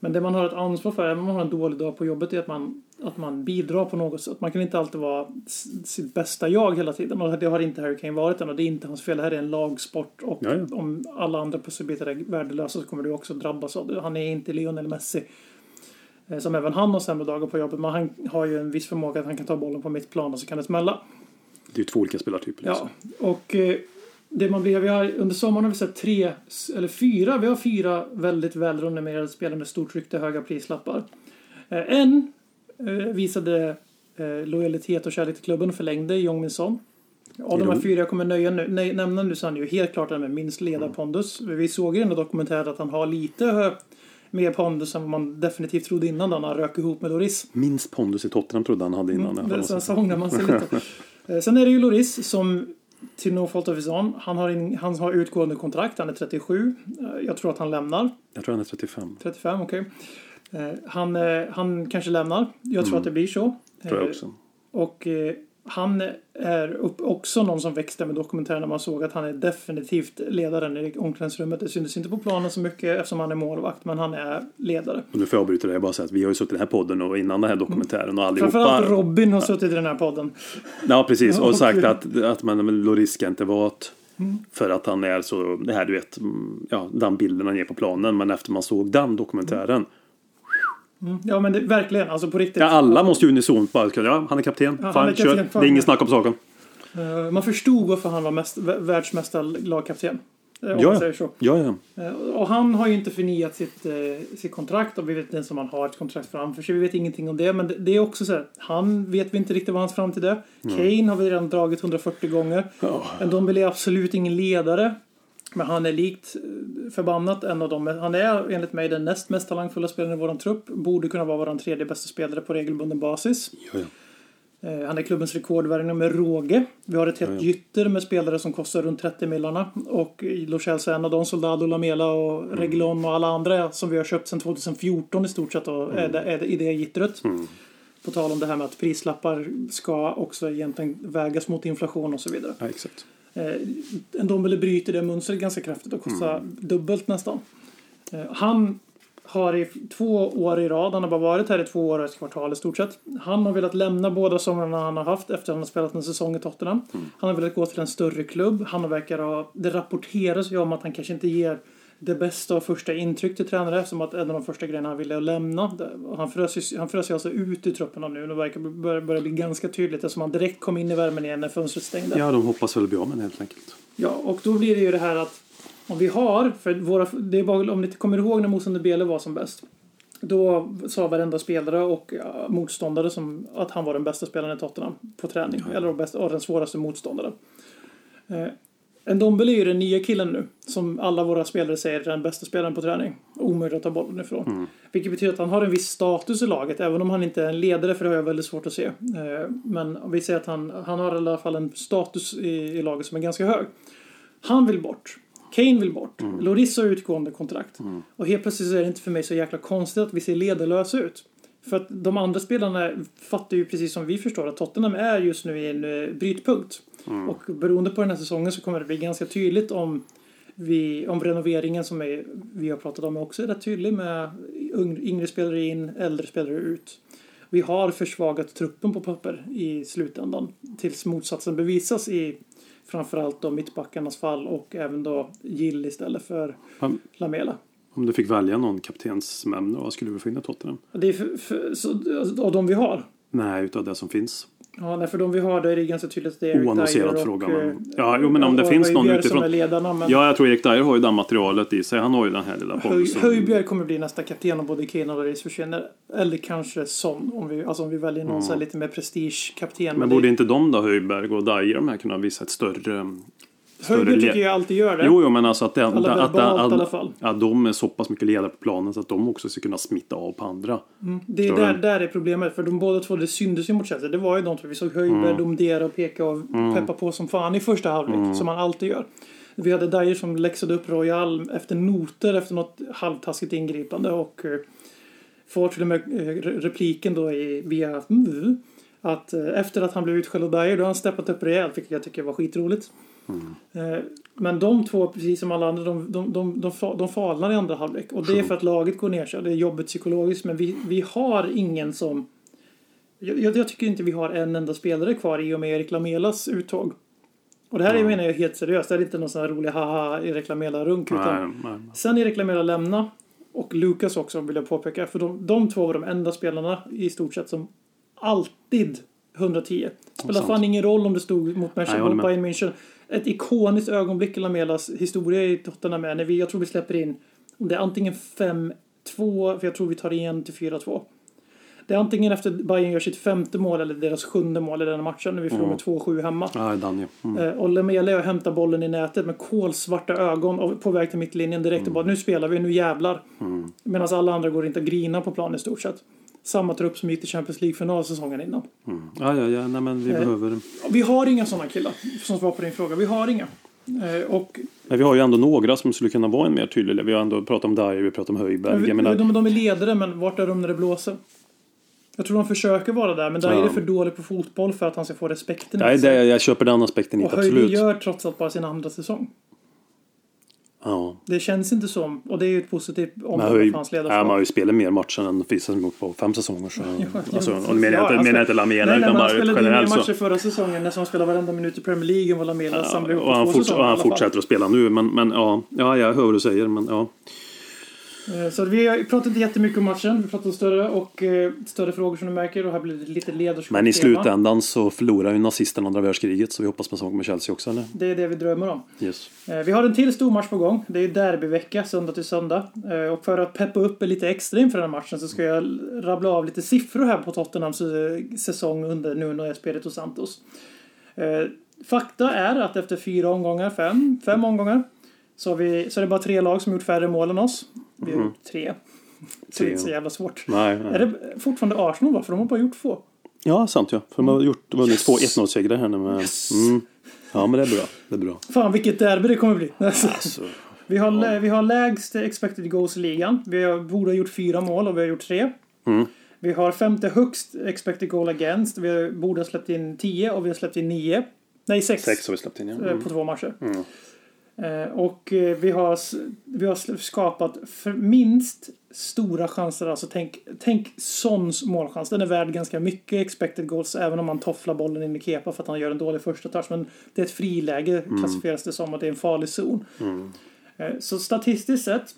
Men det man har ett ansvar för, även om man har en dålig dag på jobbet, är att man, att man bidrar på något sätt. Man kan inte alltid vara sitt bästa jag hela tiden. Och det har inte Harry Kane varit än och det är inte hans fel. Det här är en lagsport och Ja, ja. om alla andra pusselbitar är värdelösa så kommer du också drabbas av det. Han är inte Lionel Messi. Eh, Som även han har sämre dagar på jobbet, men han har ju en viss förmåga att han kan ta bollen på mitt plan och så kan det smälla. Det är ju två olika spelartyper. Liksom. Ja, och eh, det man blir, vi har, under sommaren har vi sett tre, eller fyra, vi har fyra väldigt välrenommerade spelare med stort rykte, höga prislappar. Eh, En eh, visade eh, lojalitet och kärlek till klubben och förlängde, Jong Min Son. Av de här fyra jag kommer nöja nu, nej, nämna nu så är han ju helt klart den med minst ledarpondus. Vi såg i den dokumentären att han har lite mer pondus än vad man definitivt trodde innan då när han rök ihop med Loris. Minst pondus i Tottenham trodde han hade innan. Mm, Det, sen ångrar man sig lite. Sen är det ju Loris som till no fault of his own. Han har, in, han har utgående kontrakt. Han är 37. Eh, Jag tror att han lämnar. Jag tror han är 35. 35, okej. Eh, Han, eh, han kanske lämnar. Jag tror att det blir så. Mm. Tror jag också. Och han är upp, också någon som växte med dokumentären när man såg att han är definitivt ledaren i omklädningsrummet. Det syntes inte på planen så mycket eftersom han är målvakt, men han är ledare. Och nu får jag avbryta. Jag bara säga att vi har ju suttit i den här podden och innan den här dokumentären och Framförallt allihopa. Robin har suttit i den här podden. Ja, precis. Och sagt att, att man, men Loris ska inte vara ett, För att han är så, det här du vet, mm, ja, den bilden han ger på planen. Men efter man såg den dokumentären. Ja, men det, verkligen. Alltså på riktigt. Ja, alla måste ju unisont bara, ja, han är kapten. Ja, fan, är kör. kapten, fan. Det är ingen snack om saken. Eh, Man förstod varför han var mest, vä- världsmästare lagkapten. Eh, Om Ja, säger så. Ja, ja. Eh, Och han har ju inte förnyat sitt, eh, sitt kontrakt och vi vet inte ens om han har ett kontrakt framför sig. Vi vet ingenting om det. Men det, det är också så här, han vet vi inte riktigt vad hans framtid är. Kane har vi redan dragit 140 gånger. En Dombele är absolut ingen ledare. Men han är likt eh, förbannat en av dem. Han är enligt mig den näst mest talangfulla spelaren i vår trupp. Borde kunna vara vår tredje bästa spelare på regelbunden basis. ja, ja. Eh, Han är klubbens rekordvärvning med råge. Vi har ett helt gytter med spelare som kostar runt 30 millarna. Och Lo Celso är en av dem, Soldado, Lamela och Reguilon och alla andra som vi har köpt sedan 2014 i stort sett och är, det, är det, i det gittret. På tal om det här med att prislappar ska också egentligen vägas mot inflation och så vidare. Ja, exakt. Eh, en Dombele bryter det mönstret ganska kraftigt och kostar dubbelt nästan. Eh, han har i två år i rad, han har bara varit här i två år och ett kvartal i stort sett. Han har velat lämna båda somrarna han har haft efter att han har spelat en säsong i Tottenham. Han har velat gå till en större klubb. Han verkar ha, det rapporteras ju om att han kanske inte ger det bästa och första intryck till tränare eftersom att en av de första grejerna han ville lämna. Han frös, han frös alltså ut ur truppen nu. Det verkar börja, börja bli ganska tydligt eftersom han direkt kom in i värmen igen när fönstret stängde. Ja, de hoppas väl bli av med helt enkelt. Ja, och då blir det ju det här att om vi har, för våra, det är bara, om ni kommer ihåg när Moussa Bele var som bäst. Då sa varenda spelare och ja, motståndare som att han var den bästa spelaren i Tottenham på träning. Eller den bästa, och den svåraste motståndaren. Eh, Ndombele är ju den nya killen nu. Som alla våra spelare säger är den bästa spelaren på träning. Omöjligt att ta bollen ifrån. Vilket betyder att han har en viss status i laget. Även om han inte är en ledare, för det har jag väldigt svårt att se. Eh, Men vi säger att han, han har i alla fall en status i, i laget som är ganska hög. Han vill bort. Kane vill bort. Loris har utgående kontrakt. Och helt plötsligt så är det inte för mig så jäkla konstigt att vi ser ledarlösa ut. För att de andra spelarna fattar ju precis som vi förstår att Tottenham är just nu i en uh, brytpunkt. Och beroende på den här säsongen så kommer det bli ganska tydligt om vi, om renoveringen som är, vi har pratat om också är rätt tydlig med yngre spelare in, äldre spelare ut. Vi har försvagat truppen på papper i slutändan tills motsatsen bevisas i framförallt då mittbackarnas fall och även då Gill istället för Om, Lamela. om du fick välja någon kaptensmämne, vad skulle du få in i Tottenham? Det är för, för, så, av de vi har. Nej, utav det som finns. Ja, nej, för de vi har då är det ganska tydligt att det är Eric Oannonserad Dyer och, fråga, eh, men- Ja, jo, men om det finns någon utifrån- ledarna, men Ja, jag tror Erik Dyer har ju det materialet i sig. Han har ju den här lilla pondus. Höjbjerg kommer bli nästa kapten om både Kane och Lloris försvinner. Eller kanske Son om vi, alltså om vi väljer någon här lite mer prestige-kapten. Men det- borde inte de då, Höjberg och Dyer, de här kunna visa ett större... le- tycker jag alltid gör det. Jo, jo, men alltså att, Alla att, att, att, i alla fall. att de är så pass mycket ledare på planen så att de också ska kunna smitta av på andra. Det är där, där är problemet. För de båda två, det syntes ju mot Chelsea. Det var ju de två. Vi såg Höjberg Mm. domdera och peka och peppa på som fan i första halvlek. Som han alltid gör. Vi hade Dyer som läxade upp Royal efter noter efter något halvtaskigt ingripande. Och eh, får till och med eh, re- repliken då i, via mm, att eh, efter att han blev utskälld av Dyer då har han steppat upp rejält. Vilket jag tycker var skitroligt. Eh, Men de två, precis som alla andra, de, de, de, de, fa- de falnar i andra halvlek. Och det är för att laget går ner sig. Det är jobbigt psykologiskt. Men vi, vi har ingen som... Jag, jag tycker inte vi har en enda spelare kvar i och med Erik Lamelas uttåg. Och det här är menar jag helt seriöst. Det är inte någon sån här rolig haha Erik Lamela-runk. Nej, Utan nej. sen Erik Lamela lämna och Lukas också vill jag påpeka. För de, de två var de enda spelarna i stort sett som alltid 110. Spelar fan ingen roll om det stod mot Manchester. Bayern München. Ett ikoniskt ögonblick i Lamelas historia i Tottenham är när vi, jag tror vi släpper in, om det är antingen 5-2, för jag tror vi tar igen till 4-2. Det är antingen efter Bayern gör sitt femte mål eller deras sjunde mål i den matchen när vi förlorar med 2-7 hemma. Ja, Danje. Mm. Eh, Och och hämtar bollen i nätet med kolsvarta ögon och på väg till mittlinjen direkt och bara nu spelar vi, nu jävlar. Medan alla andra går inte att grina på plan i stort sett. Samma trupp som gick till Champions League-final säsongen innan. Ja, ja, ja. Nej, men vi Eh. behöver... Vi har inga sådana killar, som svar på din fråga. Vi har inga. Eh, Och Men vi har ju ändå några som skulle kunna vara en mer tydlig. Vi har ändå pratat om Dyer, vi har pratat om Höjberg. Jag menar, de, de är ledare, men vart är de när det blåser? Jag tror de försöker vara där, men där Ja. är det för dålig på fotboll för att han ska få respekten nej, det, jag köper den aspekten Och inte, absolut. gör trots allt bara sin andra säsong. Ja. Det känns inte som, och det är ju ett positivt omdöme för hans ja, ledarskap. man har ju spelat mer matcher än Fisa som gjort på fem säsonger. Så, alltså, ja, och menar jag inte, han menar jag inte Lamela Nej, utan men han bara spelade mer generellt matcher förra säsongen när han spelade varenda minut i Premier League än vad Lamela samlade ihop Och han, på två säsonger och han fortsätter att spela nu. Men, men ja, ja, jag hör vad du säger. Men, ja. Eh, Så vi har pratat inte jättemycket om matchen. Vi pratat större och eh, större frågor som du märker och här blir det lite ledarskap. men i slutändan så förlorar ju nazisterna andra världskriget. Så vi hoppas på sak med Chelsea också. Eller? Det är det vi drömmer om. Yes. Eh, Vi har en till stor match på gång. Det är derbyvecka, söndag till söndag. Och för att peppa upp lite extra inför den här matchen så ska jag rabbla av lite siffror här på Tottenhams säsong under Nuno Espirito Santos. Fakta är att efter fyra omgångar, fem, fem omgångar, så, vi, så är det bara tre lag som gjort färre mål än oss. Vi har gjort tre. Så det är inte så jävla svårt. Nej, Är nej. det fortfarande Arsenal va? För de har bara gjort två. Ja, sant ja. För de har gjort, vunnit två 1-0-segrar här nu med... Mm. Ja, men det är bra. Det är bra. Fan vilket derby det kommer bli. Alltså, Vi har, lä- vi har lägst expected goals i ligan. Vi har, borde ha gjort fyra mål och vi har gjort tre. Mm. Vi har femte högst expected goal against. Vi har- borde ha släppt in 10 och vi har släppt in 9. Nej, 6 sex har vi släppt in ja. eh, Mm. på två matcher. Eh, Och eh, vi har, vi har skapat för minst stora chanser. Alltså tänk, tänk Sons målchans. Den är värd ganska mycket expected goals även om man tofflar bollen in i kepa för att han gör en dålig första touch. Men det är ett friläge klassificeras det som att det är en farlig zon. Eh, Så statistiskt sett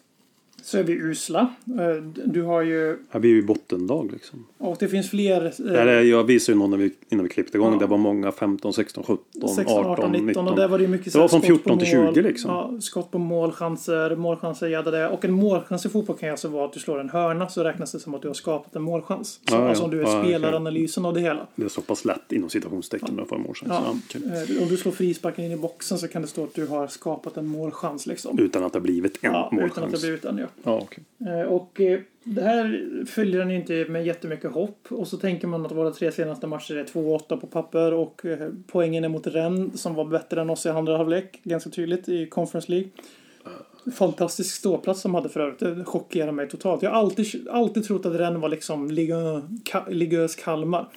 så är vi usla. Eh, Du har ju... Här blir ju bottendag liksom. Och det finns fler... eh, Det här är, jag visade ju någon när vi, innan vi klippte igång. Ja. Det var många 15, 16, 17, 16, 18, 19 och där var det ju mycket Det var från skott på 14 till mål. 20 liksom. Ja, skott på mål, chanser, målchanser, jada det. Och en målchans i fotboll kan ju alltså vara att du slår en hörna så räknas det som att du har skapat en målchans. Så, Ja, ja. Alltså om du är Ja, spelaranalysen av det hela. Det är så pass lätt inom citationstecken med att få en målchans. Ja. Ja. Eh, Om du slår frisparken in i boxen så kan det stå att du har skapat en målchans liksom. Utan att det har blivit en Ja, utan att målchans. det blir utan ja. Ja, okay. Eh, och eh, det här följer den ju inte med jättemycket hopp. Och så tänker man att våra tre senaste matcher är 2-8 på papper och eh, poängen är mot Rennes som var bättre än oss i andra halvlek. Ganska tydligt i Conference League. Fantastisk ståplats som hade för övrigt. Det chockerar mig totalt. Jag har alltid, alltid trott att Rennes var liksom Ka- Ligues Kalmar.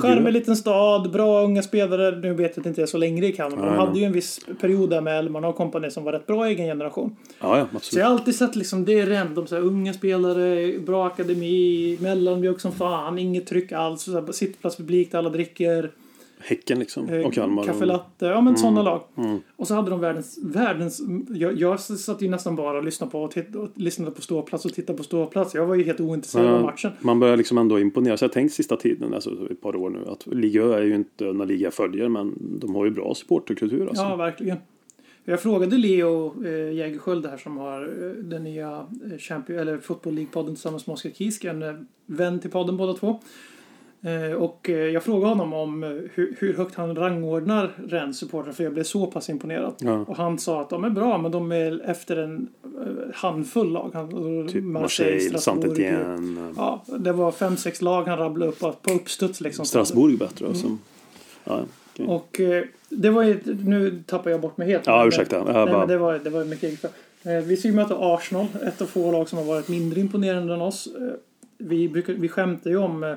Charmig liten stad, bra unga spelare. Nu vet jag att det inte är så längre i Kalmar. men De hade ju en viss period där med Elmarna och kompani som var rätt bra i egen generation. Ja, ja, Så absolut. jag har alltid sett liksom, det är random, så här, unga spelare, bra akademi, mellanmjölk som fan, inget tryck alls, så här, sittplatspublik där alla dricker, Häcken liksom. eh, Och Kalmar. kaffe latte, ja men sådana lag. Mm. Och så hade de världens, världens jag, jag satt ju nästan bara och lyssnade på, och titt, och lyssnade på ståplats och tittade på ståplats. Jag var ju helt ointresserad av matchen. Man börjar liksom ändå imponera. Så jag tänkt sista tiden, alltså ett par år nu, att Liga är ju inte när Liga följer, men de har ju bra supporterkultur alltså. Ja, verkligen. Jag frågade Leo eh, Jägerskiöld här som har eh, den nya eh, Champion, eller Football League-podden tillsammans med Oskar Kisk, en eh, vän till podden båda två. Eh, och eh, jag frågade honom om eh, hur, högt han rangordnar Rennes supportrar för jag blev så pass imponerad. Ja. Och han sa att de är bra men de är efter en handfull lag. Han, Typ Marseille. Saint-Étienne, Ja, det var fem, sex lag han rabblade upp på uppstuds liksom. Strasbourg bättre Mm. alltså. Ja, okej. Och det var ju, nu tappar jag bort mig helt. Ja, ursäkta. Jag Nej, bara- men det var, det var mycket eget. Vi ska ju möta Arsenal, ett av få lag som har varit mindre imponerande än oss. Vi, brukar, vi skämtar ju om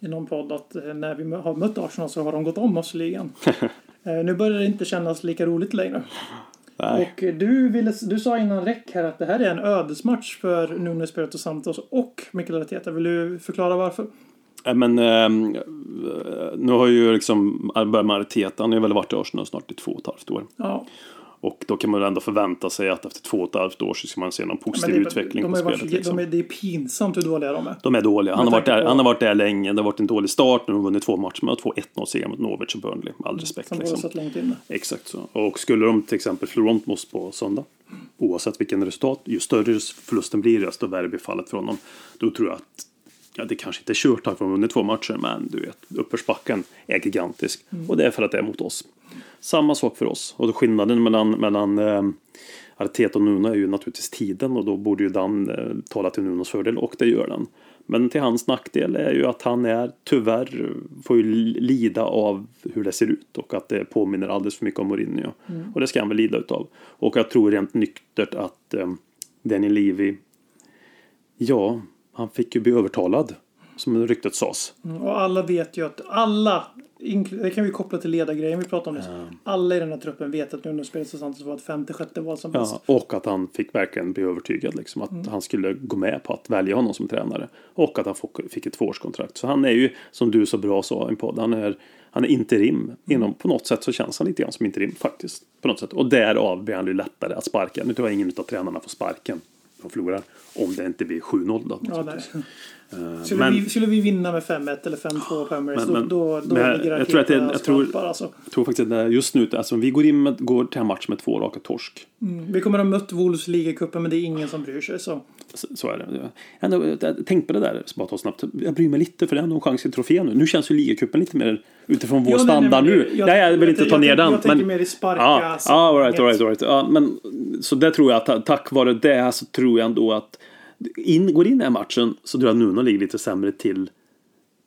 i någon podd att eh, när vi har mött Arsenal så har de gått om oss i ligan. Eh, Nu börjar det inte kännas lika roligt längre. Nej. Och eh, du, ville, du sa innan räck här att det här är en ödesmatch för Nuno Espirito Santos och Mikel Arteta. Vill du förklara varför? Nej, Men ehm, eh, nu har ju liksom med Arteta, han har väl varit i Arsenal snart i två och ett halvt år. Ja, Och då kan man ändå förvänta sig att efter två och ett halvt år så ska man se någon positiv det, utveckling de på har varit, spelet. de Liksom. är, det är pinsamt hur dåliga de är. De är dåliga. Han har, Med varit där, på- han har varit där länge. Det har varit en dålig start. Nu har de vunnit två matcher med två 1-0 segrar mot Norwich och Burnley. All respekt. Som Liksom. satt långt inne. Exakt så. Och skulle de till exempel förlora mot oss på söndag, oavsett vilken resultat, ju större förlusten blir, desto värre blir fallet för honom. Då tror jag att Ja, det kanske inte är kört tack vare att de vunnit två matcher, men du vet, uppförsbacken är gigantisk. Och det är för att det är mot oss. Samma sak för oss. Och då skillnaden mellan, mellan eh, Arteta och Nuno är ju naturligtvis tiden och då borde ju Dan eh, tala till Nunos fördel och det gör den. Men till hans nackdel är ju att han är tyvärr får ju lida av hur det ser ut och att det påminner alldeles för mycket om Mourinho. Och det ska han väl lida utav. Och jag tror rent nyktert att eh, Daniel Levy Ja, han fick ju bli övertalad. Som ryktet sades. Och alla vet ju att alla, det kan vi koppla till ledargrejen vi pratade om nyss. Alla i den här truppen vet att Nuno Espirito Santos var ett femte, sjätte val som bäst. Ja, och att han fick verkligen bli övertygad liksom, att han skulle gå med på att välja honom som tränare. Och att han fick- fick ett tvåårskontrakt. Så han är ju, som du så bra sa i en podd, han är, han är interim. Inom, på något sätt så känns han lite grann som interim faktiskt. På något sätt. Och därav blir han ju lättare att sparka. Nu tror jag ingen av tränarna får sparken. De förlorar. Om det inte blir 7-0 då. Ja, skulle, men- vi, skulle vi vinna med 5-1 eller 5-2 på Emirates Men- då, då, men jag- ligger jag tror att det- jag tror- skvalpar, alltså. Jag tror faktiskt att just nu, alltså vi går in med, går till en match med två raka torsk. Mm. Vi kommer att ha mött Wolves i ligacupen men det är ingen som bryr sig. Så. Så, så är det. Jag- Ändå, jag- tänk på det där, bara ta snabbt. Jag bryr mig lite för det är ändå en chans till trofé nu. Nu känns ju ligacupen lite mer utifrån vår Ja, nej, nej, standard men nu. jag- Nej, jag vill jag- inte ta jag- ner jag- den. jag tänker mer i sparka Ja, ja sammanhanget. all right, all right, all right. Ja, men, så det tror jag ta- tack vare det så tror jag ändå att in, går in i den här matchen så tror jag att Nuno ligger lite sämre till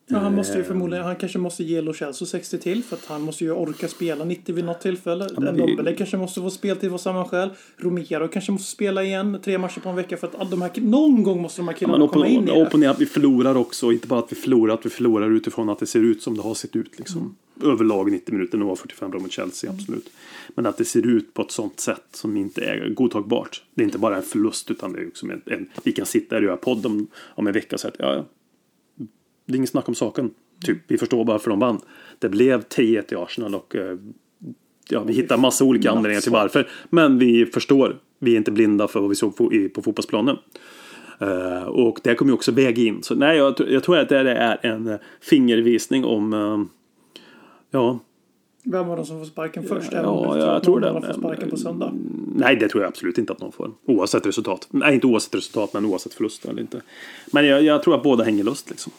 Ja, han måste Eh. ju förmodligen, han kanske måste ge Lo Celso 60 till för att han måste ju orka spela 90 vid något tillfälle. men en vi- Dombele kanske måste få speltid av samma skäl. Romero kanske måste spela igen tre matcher på en vecka för att de här, någon gång måste de här killarna Men komma in i det. opponer att vi förlorar också. Inte bara att vi förlorar, att vi förlorar utifrån att det ser ut som det har sett ut. Liksom. Överlag 90 minuter, nu var 45 bra mot Chelsea, absolut. Men att det ser ut på ett sånt sätt som inte är godtagbart. Det är inte bara en förlust, utan det är också en, en vi kan sitta här och göra podd om, om en vecka och säga att ja, ja, det är inget snack om saken. Typ, vi förstår varför de vann. Det blev 3-1 i Arsenal och eh, ja, vi hittar massa olika anledningar till varför. Men vi förstår. Vi är inte blinda för vad vi såg på, fotbollsplanen. Eh, och det kommer ju också väga in. Så nej, jag, jag tror att det är en eh, fingervisning om Ja, Vem var de som får sparken först? Ja, om du jag att tror det. får sparken på söndag. nej det tror jag absolut inte att någon får. Oavsett resultat. Nej, inte oavsett resultat, men oavsett förlust eller inte. Men jag, jag tror att båda hänger lust liksom.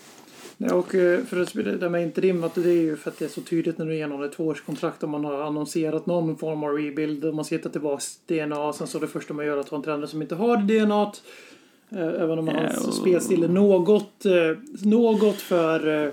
Ja, och eh, för att det med interim, att det är ju för att det är så tydligt när du genomgår ett tvåårskontrakt och man har annonserat någon form av rebuild och man ska hitta tillbaka DNA. Sen så det första man gör är att ha en tränare som inte har det DNA. Även om hans och- spelstil är något, eh, något för eh,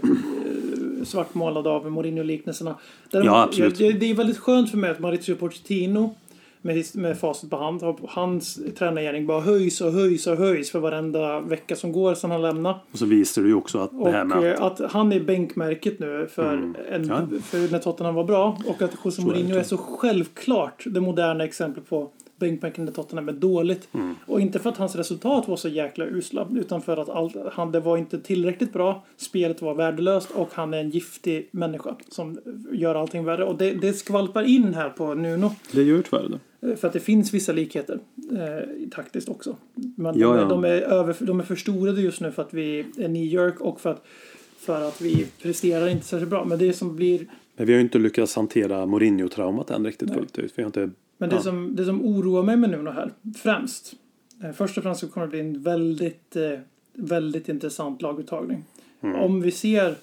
svartmålad av Mourinho-liknelserna. Ja, absolut. Det, det är väldigt skönt för mig att Maurizio Pochettino med, med facit på hand, har- hans tränargärning bara höjs och höjs och höjs för varenda vecka som går sedan han lämnade. Och så visar det ju också att det här med eh, att han är bänkmärket nu för, en, Ja. för när Tottenham var bra. Och att José Mourinho är så självklart det moderna exemplet på bänkmärken när Tottenham är dåligt. Mm. Och inte för att hans resultat var så jäkla usla. Utan för att allt, han, det var inte tillräckligt bra. Spelet var värdelöst och han är en giftig människa som gör allting värre. Och det, det skvalpar in här på Nuno. det gör tyvärr det. Eh, För att det finns vissa likheter eh, taktiskt också. Men Ja, de, är, ja. de, är över, de är förstorade just nu för att vi är New York och för att, för att vi presterar inte särskilt bra. Men det som blir Men vi har ju inte lyckats hantera Mourinho-traumat än riktigt fullt ut. Vi har inte... Men det, Ja. som, det som oroar mig med Nuno här, främst. Eh, först och främst så kommer det bli en väldigt, eh, väldigt intressant laguttagning. Mm. Om vi ser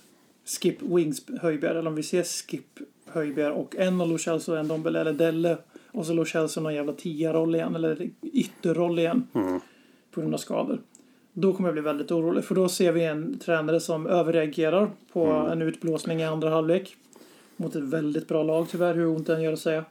Skip Wings Höjbjerg, eller om vi ser Skip Höjbjerg och en Lo Celso och en Dombele eller Delle och så Lo Celso någon jävla tia-roll igen, eller ytterroll igen. Mm. På grund av skador. Då kommer jag bli väldigt orolig, för då ser vi en tränare som överreagerar på Mm. en utblåsning i andra halvlek. Mot ett väldigt bra lag tyvärr, hur ont det än gör att säga.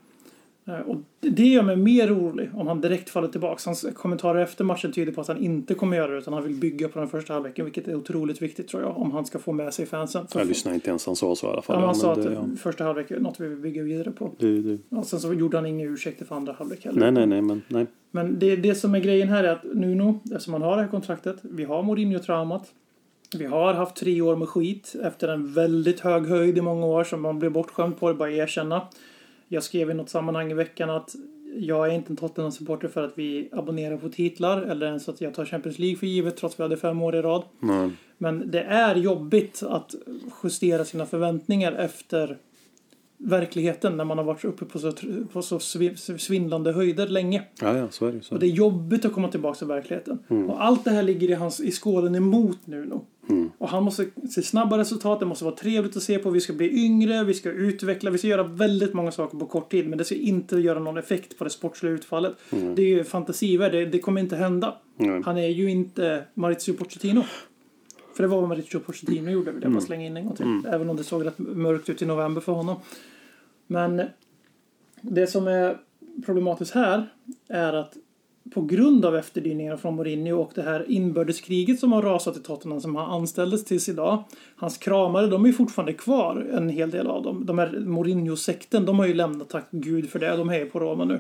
Eh, Och det gör mig mer orolig om han direkt faller tillbaka. Hans kommentarer efter matchen tyder på att han inte kommer göra det utan han vill bygga på den första halvleken vilket är otroligt viktigt tror jag om han ska få med sig fansen. För Jag lyssnar inte ens han sa så i alla fall. Ja, han sa att det, ja. första halvlek är något vi vill bygga vidare på. det, det, Och sen så gjorde han inga ursäkter för andra halvlek heller. nej, nej, nej, men nej. Men det, det som är grejen här är att Nuno, eftersom han har det här kontraktet, vi har Mourinho-traumat. Vi har haft tre år med skit efter en väldigt hög höjd i många år som man blev bortskämd på, det bara erkänna. Jag skrev i något sammanhang i veckan att jag är inte en Tottenham-supporter för att vi abonnerar på titlar eller ens att jag tar Champions League för givet trots att vi hade fem år i rad. nej. Men det är jobbigt att justera sina förväntningar efter verkligheten när man har varit uppe på så, på så svi- svindlande höjder länge. Ja, ja, så är det. Så. Och det är jobbigt att komma tillbaka till verkligheten. Och allt det här ligger i, hans, i skålen emot Nuno. Och han måste se snabba resultat, det måste vara trevligt att se på. Vi ska bli yngre, vi ska utveckla, vi ska göra väldigt många saker på kort tid. Men det ska inte göra någon effekt på det sportsliga utfallet. Det är ju fantasivärld, det, det kommer inte hända. Nej. Han är ju inte Maurizio Pochettino. För det var vad Maurizio Pochettino gjorde, vill jag bara slänga in en gång till. Även om det såg rätt mörkt ut i november för honom. Men det som är problematiskt här är att på grund av efterdyningarna från Mourinho och det här inbördeskriget som har rasat i Tottenham som han anställdes tills idag. Hans kramare, de är ju fortfarande kvar, en hel del av dem. De här Mourinho-sekten, de har ju lämnat, tack gud för det. De är ju på Roma nu.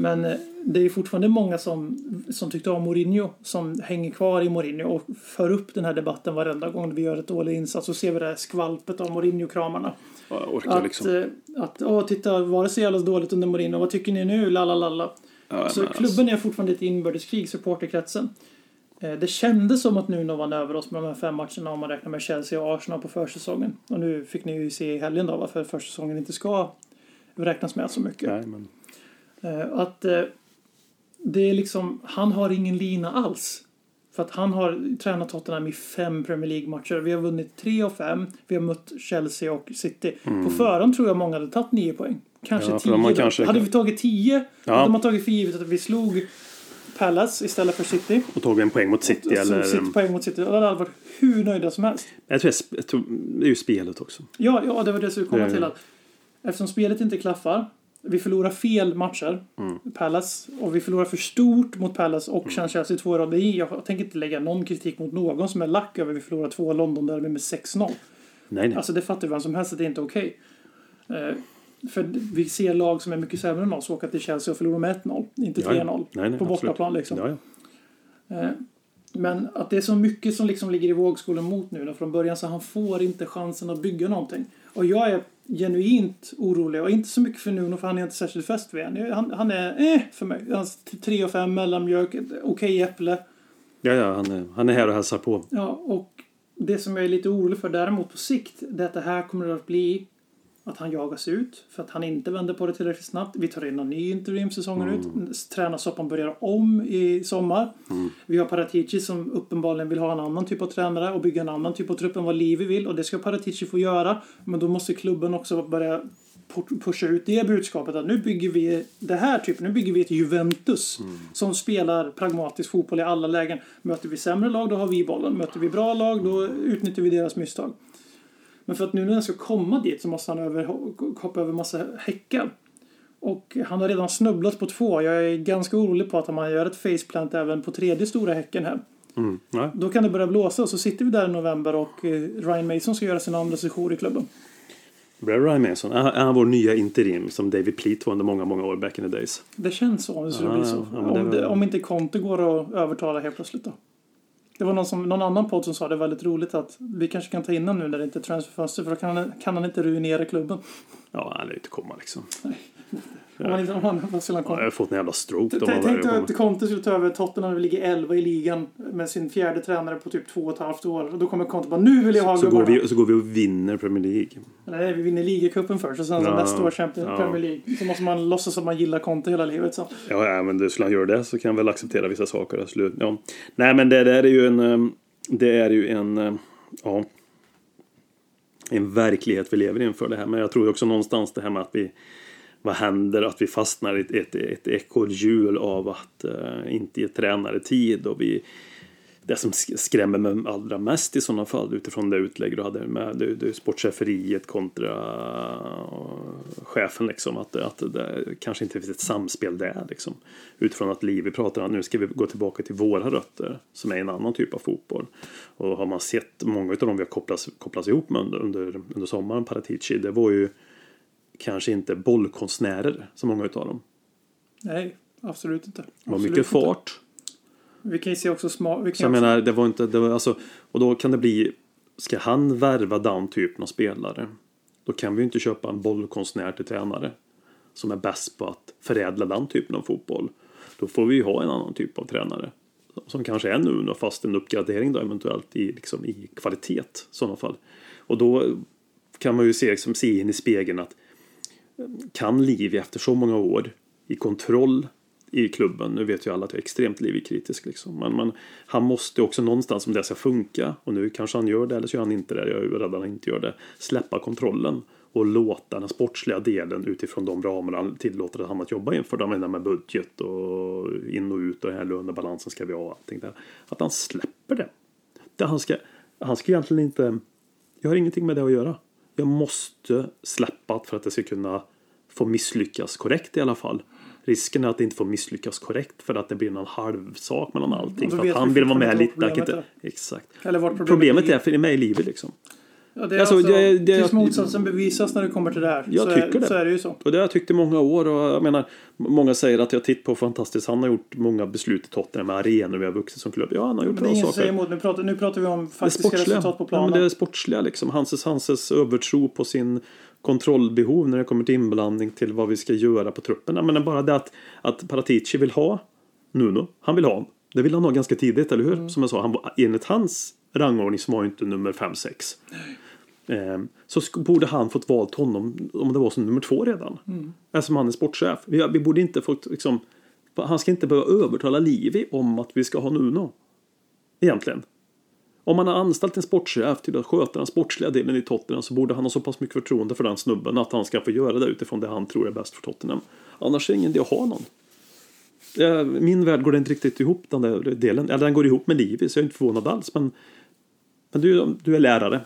Men eh, det är fortfarande många som, som tyckte om Mourinho som hänger kvar i Mourinho och för upp den här debatten varenda gång vi gör ett dålig insats. Så ser vi det här skvalpet av Mourinho-kramarna. Jag orkar Att, liksom. eh, att åh, titta, var det så jävla dåligt under Mourinho? Vad tycker ni nu? Lalalala. Ja, Så men klubben är fortfarande ett inbördeskrig, supporterkretsen. Eh, Det kändes som att Nuno vann över oss med de här fem matcherna om man räknar med Chelsea och Arsenal på försäsongen. Och nu fick ni ju se i helgen då varför försäsongen inte ska räknas med så mycket. Nej, men Eh, Att eh, det är liksom, han har ingen lina alls. För att han har tränat Tottenham i fem Premier League-matcher. Vi har vunnit tre av fem. Vi har mött Chelsea och City. På förhand tror jag många hade tagit nio poäng. Kanske Mm. Ja, tio. då. kanske- Hade vi tagit tio, Ja. hade man tagit för givet att vi slog Palace istället för City. Och tagit en poäng mot City Så eller... City poäng mot City. Och hade varit hur nöjda som helst. Jag tror, jag, jag tror, det är ju spelet också. Ja, ja det var det jag skulle komma Det- till. Att eftersom spelet inte klaffar. Vi förlorar fel matcher. Mm. Palace. Och vi förlorar för stort mot Palace och sen Chelsea två i rad. Jag tänker inte lägga någon kritik mot någon som är lack över att vi förlorar två London-derby med 6-0. Nej, nej. Alltså det fattar vem som helst att det inte är okej. Eh, för vi ser lag som är mycket sämre än oss åka till Chelsea och förlora med 1-0. Inte Ja, ja. 3-0. Nej, nej, på bortaplan liksom. Ja, ja. Eh, Men att det är så mycket som liksom ligger i vågskålen mot nu. Från början så han får inte chansen att bygga någonting. Och jag är genuint orolig. Och inte så mycket för Nuno för han är inte särskilt fäst vid än. Han, han är eh för mig. Han är 3 och 5 mellanmjölk, okej äpple. ja, ja han, är, han är här och hälsar på. Ja, och det som jag är lite orolig för däremot på sikt, det är att det här kommer att bli att han jagas ut för att han inte vänder på det tillräckligt snabbt. Vi tar in en ny interim säsongen ut. Tränarsoppan börjar om i sommar. Vi har Paratici som uppenbarligen vill ha en annan typ av tränare och bygga en annan typ av trupp än vad Livi vill och det ska Paratici få göra. Men då måste klubben också börja pu- pusha ut det budskapet att nu bygger vi det här typ, nu bygger vi ett Juventus som spelar pragmatisk fotboll i alla lägen. Möter vi sämre lag då har vi bollen. Möter vi bra lag då utnyttjar vi deras misstag. Men för att nu när han ska komma dit så måste han över, hoppa över massa häckar. Och han har redan snubblat på två. Jag är ganska orolig på att om han gör ett faceplant även på tredje stora häcken här. Mm. Ja. Då kan det börja blåsa och så sitter vi där i november och eh, Ryan Mason ska göra sin andra session i klubben. Brad Ryan Mason, är är han vår nya interim som David Pleat var under många, många år back in the days? Det känns så om det skulle bli så. ja, om, det, om inte Conte går att övertala helt plötsligt då. Det var någon, som, någon annan podd som sa det väldigt roligt att vi kanske kan ta in honom nu när det inte är transferfönster för då kan han, kan han inte ruinera klubben. Ja, han lär inte komma liksom. Inte, om han, han Ja, jag har fått en jävla stroke. Tänk dig att Conte skulle ta över Tottenham och ligger 11 i ligan med sin fjärde tränare på typ två och ett halvt år. Och då kommer Conte bara nu vill jag ha så, går gubbarna. vi, så går vi och vinner Premier League. Nej, vi vinner ligacupen först och sen så Ja, nästa år Champions ja. Premier League. Så måste man låtsas att man gillar Conte hela livet. Så. Ja, ja, men skulle han göra det så kan jag väl acceptera vissa saker. Ja. Nej, men det där är ju en... ehm, Det är ju en... ehm, Ja. En verklighet vi lever inför det här. Men jag tror också någonstans det här med att vi... Vad händer? Att vi fastnar i ett, ett, ett ekorrhjul av att eh, inte ge tränare tid. Och vi, det som skrämmer mig allra mest i sådana fall utifrån det utlägg du hade med det, det sportcheferiet kontra eh, chefen liksom att, att det kanske inte finns ett samspel där liksom utifrån att Livi pratar om nu ska vi gå tillbaka till våra rötter som är en annan typ av fotboll och har man sett många av dem vi har kopplats, kopplats ihop med under, under, under sommaren Paratici det var ju kanske inte bollkonstnärer som många utav dem Nej, absolut inte. det var mycket inte. fart Vi kan ju se också Så jag också, menar, det var inte, det var alltså, och då kan det bli, ska han värva den typen av spelare, då kan vi ju inte köpa en bollkonstnär till tränare som är bäst på att förädla den typen av fotboll. Då får vi ju ha en annan typ av tränare. Som kanske är nu, fast en uppgradering då eventuellt i, liksom, i kvalitet i sådana fall. Och då kan man ju se, liksom, se in i spegeln att kan Livi efter så många år i kontroll i klubben, nu vet ju alla att jag är extremt Livi-kritisk liksom, men, men han måste också någonstans om det ska funka, och nu kanske han gör det eller så gör han inte det, jag är ju rädd att han inte gör det, släppa kontrollen och låta den sportsliga delen utifrån de ramar han tillåter han att jobba inför, det med budget och in och ut och den här lönebalansen ska vi ha och allting där. Att han släpper det. det han, ska, han ska egentligen inte, jag har ingenting med det att göra. Jag måste släppa för att det ska kunna få misslyckas korrekt i alla fall. Risken är att det inte får misslyckas korrekt för att det blir någon halvsak mellan allting. Och då För att han vi vill vara med lite. inte Exakt. Eller vart problemet Problemet är för mig i livet liksom. Ja, det är Alltså, alltså, det- det- tills motsatsen bevisas när det kommer till det här. Jag så tycker är, det. Så är det ju så. Och det har jag tyckt i många år. Och jag menar, många säger att jag tittar på fantastiskt. Han har gjort många beslut i Tottenham med arenor vi har vuxit som klubb. Ja, han har gjort Men det är bra ingen som saker. säger emot. Nu pratar, nu pratar vi om faktiska resultat på Ja, planen. men det är sportsliga liksom. Hanses, Hanses övertro på sin kontrollbehov när det kommer till inblandning till vad vi ska göra på truppen. Jag menar bara det att, att Paratici vill ha Nuno. Han vill ha honom. Det vill han ha ganska tidigt, eller hur? Mm. Som jag sa, han enligt hans rangordning så var ju inte nummer 5-6. Ehm, så borde han fått valt honom om det var som nummer två redan. Mm. Eftersom han är sportchef. Vi, vi borde inte fått liksom, han ska inte behöva övertala Livi om att vi ska ha Nuno. Egentligen. Om man har anställt en sportchef till att sköta den sportsliga delen i Tottenham så borde han ha så pass mycket förtroende för den snubben att han ska få göra det utifrån det han tror är bäst för Tottenham. Annars är det ingen idé att ha någon. Ja, min värld går inte riktigt ihop den där delen. Eller den går ihop med livet så jag är inte förvånad alls. Men, men du, du är lärare.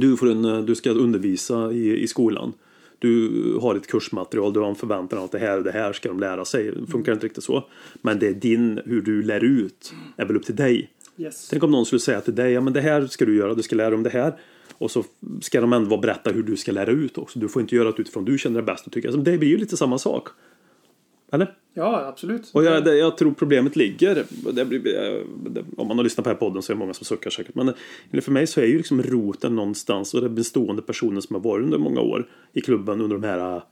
Du, får en, du ska undervisa i, i skolan. Du har ett kursmaterial, du har en förväntan att det här och det här ska de lära sig. Det funkar inte riktigt så. Men det är din, hur du lär ut, är väl upp till dig. Yes. Tänk om någon skulle säga till dig, ja men det här ska du göra, du ska lära dig om det här. Och så ska de ändå berätta hur du ska lära ut också. Du får inte göra det utifrån du känner det bäst och tycker. Alltså, det blir ju lite samma sak. Eller? Ja, absolut. Och jag, det, jag tror problemet ligger, det blir, eh, det, om man har lyssnat på den här podden så är det många som suckar säkert. Men för mig så är ju liksom roten någonstans och det är bestående personen som har varit under många år i klubben under de här eh,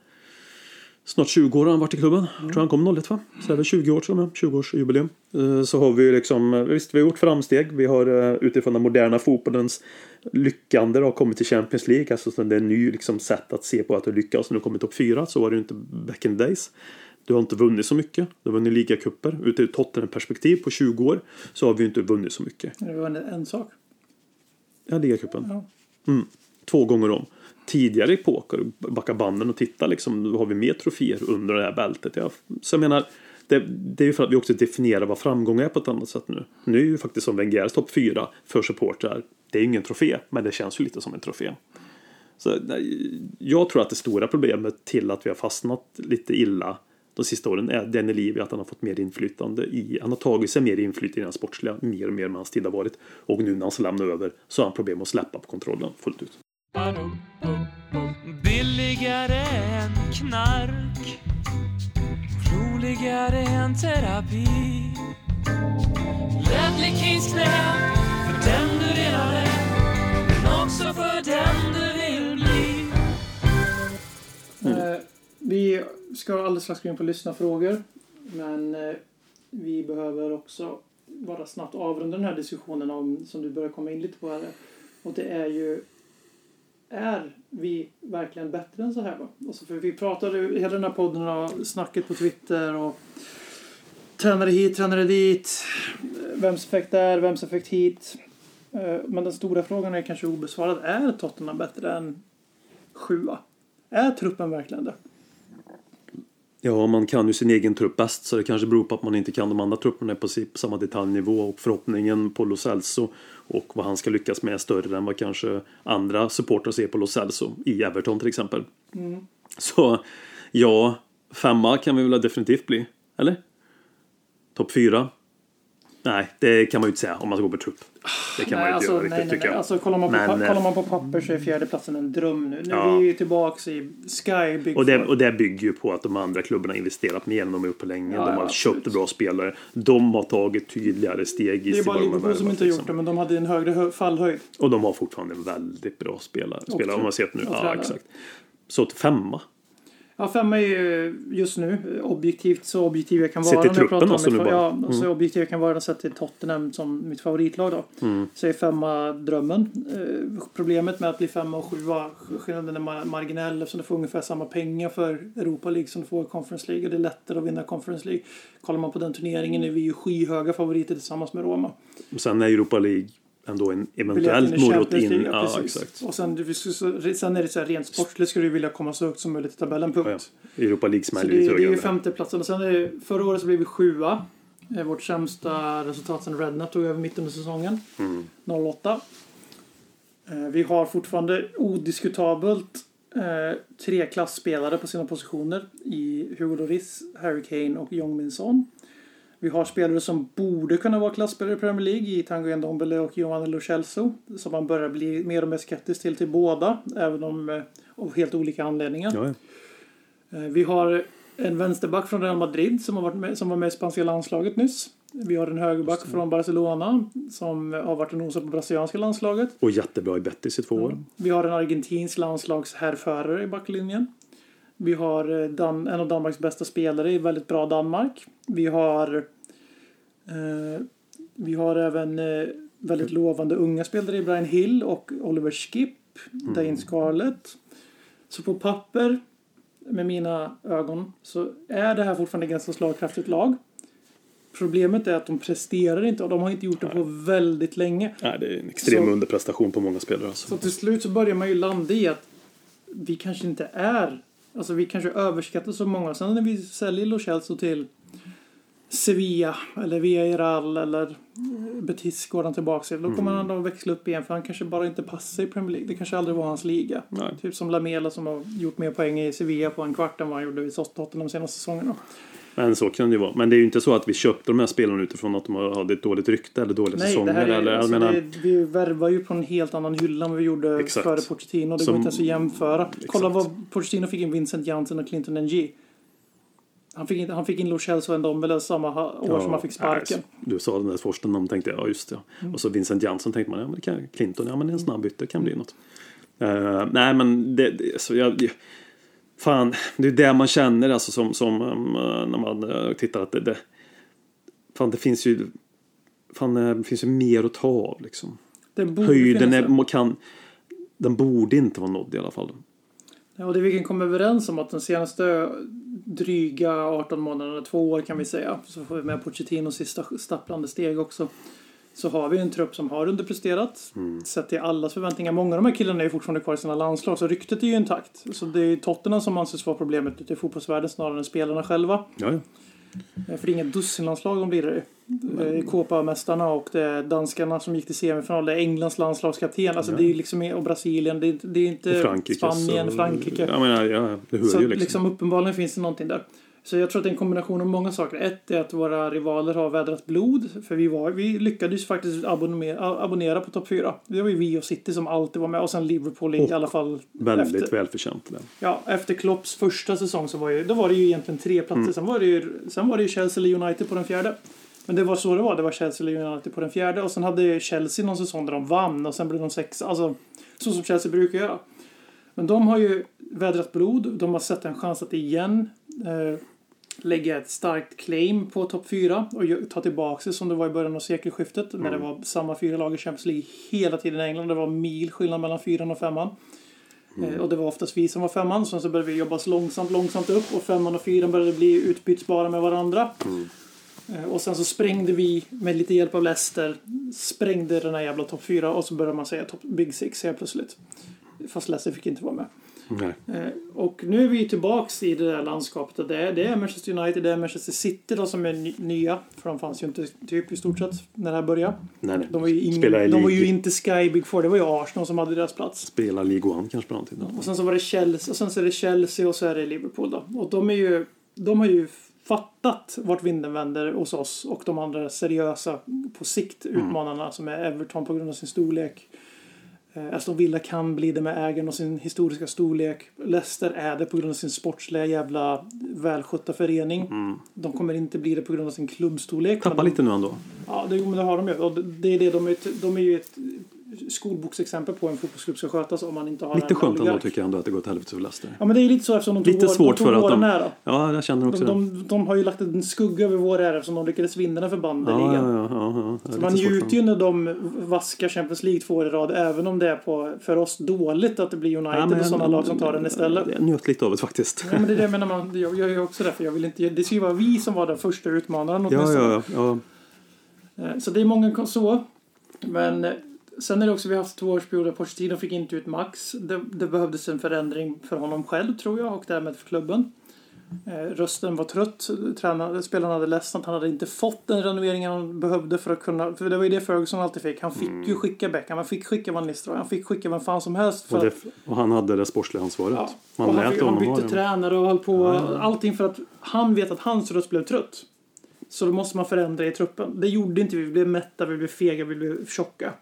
Snart 20 år har han varit i klubben. Jag tror han kom 01 va? Så är det 20 år till och med. 20-årsjubileum. Eh, Så har vi ju liksom, visst vi har gjort framsteg. Vi har utifrån den moderna fotbollens lyckande har kommit till Champions League. Alltså så det är en ny liksom, sätt att se på att du lyckas. Nu kommer topp 4. Så var det ju inte back in the days. Du har inte vunnit så mycket. Du har vunnit ligacuper. Ur ett Tottenham-perspektiv på 20 år så har vi ju inte vunnit så mycket. Det var en, en sak. Ja, ligacupen. Ja. Mm. Två gånger om. Tidigare epoker, backa banden och titta liksom, har vi mer troféer under det här bältet. Ja, så jag menar, det, det är ju för att vi också definierar vad framgång är på ett annat sätt nu. Nu är ju faktiskt som Wengers topp fyra för supportrar. Det är ingen trofé, men det känns ju lite som en trofé. Så jag tror att det stora problemet till att vi har fastnat lite illa de sista åren är den Livi att han har fått mer inflytande i, han har tagit sig mer inflytande i den sportsliga mer och mer med hans tid har varit. Och nu när han ska lämna över så har han problem att släppa på kontrollen fullt ut. Billigare än knark Roligare än terapi Ledley Kings knä För den du redan är Men också för den du vill bli Eh, vi ska alldeles strax gå in på lyssnarfrågor. Men eh, vi behöver också bara snabbt avrunda den här diskussionen om, som du börjar komma in lite på här. Och det är ju, är vi verkligen bättre än så här va? Alltså för vi pratade ju, hela den här podden och snacket på Twitter och tränare hit, tränare dit. Vems effekt där, vems effekt hit. Eh, Men den stora frågan är kanske obesvarad. Är Tottenham bättre än sjua? Är truppen verkligen det? Ja, man kan ju sin egen trupp bäst så det kanske beror på att man inte kan de andra trupperna på samma detaljnivå och förhoppningen på Lo Celso och vad han ska lyckas med är större än vad kanske andra supportrar ser på Lo Celso i Everton till exempel. Så ja, femma kan vi väl definitivt bli, eller? Topp fyra? Nej, det kan man ju inte säga om man ska gå på trupp. Det kan man ju inte alltså, göra riktigt nej, nej, tycker nej. jag. Alltså, kollar, man på, Men, eh, kollar man på papper så är fjärdeplatsen en dröm nu. Nu Ja. är vi ju tillbaks i Sky Big Och det, och det bygger ju på att de andra klubbarna investerat mer än de har gjort på länge. Ja, de har ja, köpt bra spelare. De har tagit tydligare steg i Det är sin- bara har Liverpool som inte har gjort liksom. det, men de hade en högre hö- fallhöjd. Och de har fortfarande en väldigt bra spelare. spelare om man ser nu. och Ja, exakt. Så femma. Ja, femma är ju just nu objektivt så objektiv jag kan Sett vara. till när jag truppen mitt nu bara. Mm. Ja, så objektiv jag kan vara sett till Tottenham som mitt favoritlag då. Så är femma drömmen. Eh, problemet med att bli femma och sjua, skillnaden är ma- marginell eftersom du får ungefär samma pengar för Europa League som du får i Conference League och det är lättare att vinna Conference League. Kollar man på den turneringen är vi ju skyhöga favoriter tillsammans med Roma. Sen är Europa League ändå en eventuellt morot in. Ja, precis. exakt. Och sen, du- sen är det så här, rent sportligt skulle du vilja komma så högt som möjligt i tabellen, punkt. Ja, Europa League smäller det, lite det är ju femteplatsen. Och sen är det, förra året så blev vi sjua. Eh, Vårt sämsta resultat sen Rednap tog över mitt under säsongen. 08. Eh, Vi har fortfarande odiskutabelt eh, tre klassspelare på sina positioner i Hugo Lloris, Harry Kane och Jong Min Son. Vi har spelare som borde kunna vara klassspelare i Premier League i Tanguy Ndombele och Giovanni Lo Celso. Som man börjar bli mer och mer skeptisk till till båda. Även om eh, av helt olika anledningar. Ja, ja. Eh, Vi har en vänsterback från Real Madrid som, har varit med, som var med i spanska landslaget nyss. Vi har en högerback från Barcelona som har varit och nosat på brasilianska landslaget. Och jättebra i Betis i två år. Vi har en argentinsk landslagshärförare i backlinjen. Vi har eh, Dan, en av Danmarks bästa spelare i väldigt bra Danmark. Vi har eh, vi har även eh, väldigt lovande unga spelare i Brian Hill och Oliver Skip, Dane Scarlett. Så på papper, med mina ögon, så är det här fortfarande ett ganska slagkraftigt lag. Problemet är att de presterar inte och de har inte gjort det på väldigt länge. Nej, det är en extrem Så- underprestation på många spelare. Alltså. Så till slut så börjar man ju landa i att vi kanske inte är, alltså vi kanske överskattar så många. Sen när vi säljer Lo Celso till Sevilla eller Villarreal eller Betis går han tillbaka till. Då kommer han då växla upp igen för han kanske bara inte passar i Premier League. Det kanske aldrig var hans liga. Nej. Typ som Lamela som har gjort mer poäng i Sevilla på en kvart än vad han gjorde i Tottenham de senaste säsongerna. Men så kan det ju vara. Men det är ju inte så att vi köpte de här spelarna utifrån att de hade ett dåligt rykte eller dåliga Nej, säsonger. det här är, eller, alltså, menar, det, vi värvar ju på en helt annan hylla än vi gjorde Exakt. före Pochettino. Det Som- går inte ens att jämföra. Kolla Exakt. vad Pochettino fick in Vincent Janssen och Clinton NG. Han fick, in- han fick in Lo Celso och Ndombele samma år som han fick sparken. nej, du sa den där första namn tänkte jag, ja just det. Mm. Och så Vincent Jansson tänkte man, ja men det kan, Clinton, ja men det är en snabb bytte, kan bli något. Eh, nej men det, så jag, fan, det är det man känner alltså som, som um, när man eh, tittar att det, det, fan det finns ju, fan eh, det finns ju mer att ta av liksom. Höjden är, må- kan, den borde inte vara nådd i alla fall. Ja, och det vi kan komma överens om att de senaste dryga 18 månaderna, två år kan vi säga, så får vi med Pochettinos sista stapplande steg också. Så har vi en trupp som har underpresterat, sett till allas förväntningar. Många av de här killarna är ju fortfarande kvar i sina landslag, så ryktet är ju intakt. Så det är Tottenham som anses vara problemet ute i fotbollsvärlden snarare än spelarna själva. Ja, ja. Eh, För det är inga dussinlandslag de blir det ju. Copa-mästarna och det är danskarna som gick till semifinal. Det är Englands landslagskapten. Alltså det är liksom, och Brasilien. Det är det är inte Frankrike. Spanien, så- Frankrike. Jag menar, ja, det hör Så ju liksom. liksom. uppenbarligen finns det någonting där. Så jag tror att det är en kombination av många saker. Ett är att våra rivaler har vädrat blod. För vi, var, vi lyckades faktiskt abonnera, abonnera på topp 4. Det var ju vi och City som alltid var med. Och sen Liverpool i Och alla fall. Väldigt efter, välförtjänt. det. ja, efter Klopps första säsong så var, ju, då var det ju egentligen tre platser. Mm. Sen, var det ju, sen var det ju Chelsea eller United på den fjärde. Men det var så det var. Det var Chelsea eller United på den fjärde. Och sen hade Chelsea någon säsong där de vann och sen blev de sex. Alltså så som Chelsea brukar göra. Men de har ju vädrat blod. De har sett en chans att igen eh, lägga ett starkt claim på topp fyra och gö- ta tillbaka det som det var i början av sekelskiftet när det var samma fyra lag i Champions League hela tiden i England. Det var mil skillnad mellan fyran och femman. Eh, och det var oftast vi som var femman. Sen så började vi jobba långsamt, långsamt upp och femman och fyran började bli utbytbara med varandra. Eh, Och sen så sprängde vi med lite hjälp av Leicester, sprängde den här jävla topp fyra och så började man säga top, Big Six helt plötsligt. Fast Leicester fick inte vara med. Nej. Eh, Och nu är vi tillbaks i det där landskapet. Det är, det är Manchester United, det är Manchester City då som är ny- nya. För de fanns ju inte typ i stort sett när det här började. Nej, nej. De var ju, ingen, Spelar i de var ju inte Sky Big Four, det var ju Arsenal som hade deras plats. Spela League One kanske på den tiden. Och sen så var det Chelsea, och sen så är det Chelsea och så är det Liverpool då. Och de är ju, de har ju fattat vart vinden vänder hos oss och de andra seriösa på sikt utmanarna som är Everton på grund av sin storlek. Eh, Aston Villa kan bli det med ägaren och sin historiska storlek. Leicester är det på grund av sin sportsliga jävla välskötta förening. De kommer inte bli det på grund av sin klubbstorlek. Tappa men de- lite nu ändå. Ja, det, men det har de ju. Och det- det är det, de, är, de är ju ett skolboksexempel på hur en fotbollsklubb ska skötas om man inte har Lite skönt ändå tycker jag ändå att det går till helvete för Leicester. Ja men det är lite så eftersom de tog, Lite vår, svårt de tog för att de- nära. Ja, jag känner också De, det. de, de har ju lagt en skugga över vår ära eftersom de lyckades vinna den förbannade Ja, ligan. ja, ja, ja, ja. Så man njuter ju när de vaskar Champions League två år i rad även om det är på, för oss dåligt att det blir United och sådana lag som tar den istället. Jag njöt lite av det faktiskt. Ja, men det är det jag menar, man, jag gör ju också det för jag vill inte, det ska ju vara vi som var den första utmanaren Ja, åtminstone. ja, ja. Eh, Så det är många så. Men eh, sen är det också, vi har haft två årsperioder. Pochettino fick inte ut max. Det, det behövdes en förändring för honom själv tror jag och därmed för klubben. Eh, rösten var trött. Tränare, spelarna hade ledsnat. Han hade inte fått den renoveringen han behövde för att kunna... För det var ju det Ferguson alltid fick. Han fick ju skicka Beckham, han fick skicka Van Nistelrooy, han fick skicka vem fan som helst. För Och, det, och han hade det sportsliga ansvaret. ja, Man och han, fick, han bytte det. tränare och höll på. Allting för att han vet att hans röst blev trött. Så då måste man förändra i truppen. Det gjorde inte vi. Vi blev mätta, vi blev fega, vi blev tjocka.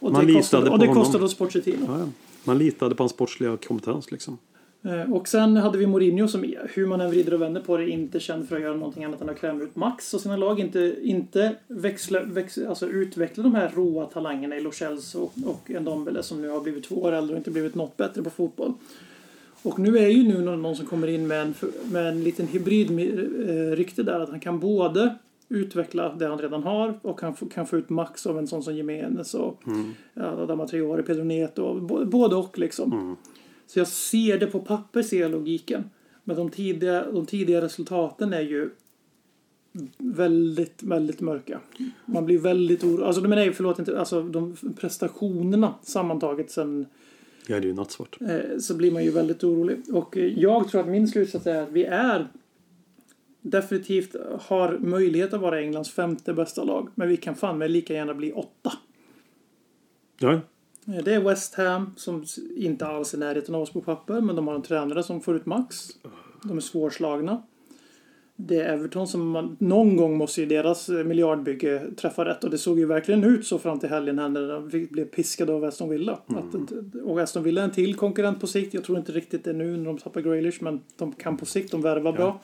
Och Man det litade kostade, på och det honom. kostade oss Pochettino. Ja, ja. Man litade på hans sportsliga kompetens liksom. Eh, Och sen hade vi Mourinho som, hur man än vrider och vänder på det, inte känd för att göra någonting annat än att kräma ut max och sina lag. Inte, inte växla, väx, alltså utveckla de här råa talangerna i Lo och, och Ndombele som nu har blivit två år äldre och inte blivit något bättre på fotboll. Och nu är ju nu någon, någon som kommer in med en, med en liten hybridrykte där att han kan både utveckla det han redan har och kan kan få ut max av en sån som Jimenez och ja, Adama Traore, Pedro Neto, både och liksom. Så jag ser det på papper, ser jag logiken. Men de tidiga, de tidiga resultaten är ju väldigt, väldigt mörka. Man blir väldigt orolig. Alltså, nej, förlåt inte. Alltså de prestationerna sammantaget sen Ja, det är ju nattsvart. eh, så blir man ju väldigt orolig. Och eh, jag tror att min slutsats är att vi är definitivt har möjlighet att vara Englands femte bästa lag. Men vi kan fan med lika gärna bli åtta. Ja, Eh, Det är West Ham som inte alls är närheten av oss på papper, men de har en tränare som får ut max. De är svårslagna. Det är Everton som man, någon gång måste ju deras eh, miljardbygge träffa rätt och det såg ju verkligen ut så fram till helgen här när de blev piskade av Aston Villa. Att, och Aston Villa är en till konkurrent på sikt. Jag tror inte riktigt det nu när de tappar Grealish, men de kan på sikt, de värvar bra.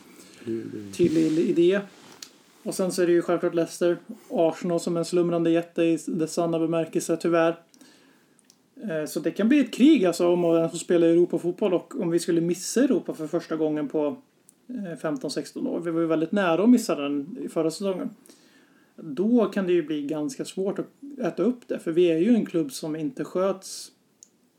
Tydlig idé. Och sen så är det ju självklart Leicester. Arsenal som en slumrande jätte i dess sanna bemärkelse, tyvärr. Eh, så det kan bli ett krig alltså om vem som spelar Europafotboll och om vi skulle missa Europa för första gången på eh, 15-16 år. Vi var ju väldigt nära att missa den i förra säsongen. Då kan det ju bli ganska svårt att äta upp det. För vi är ju en klubb som inte sköts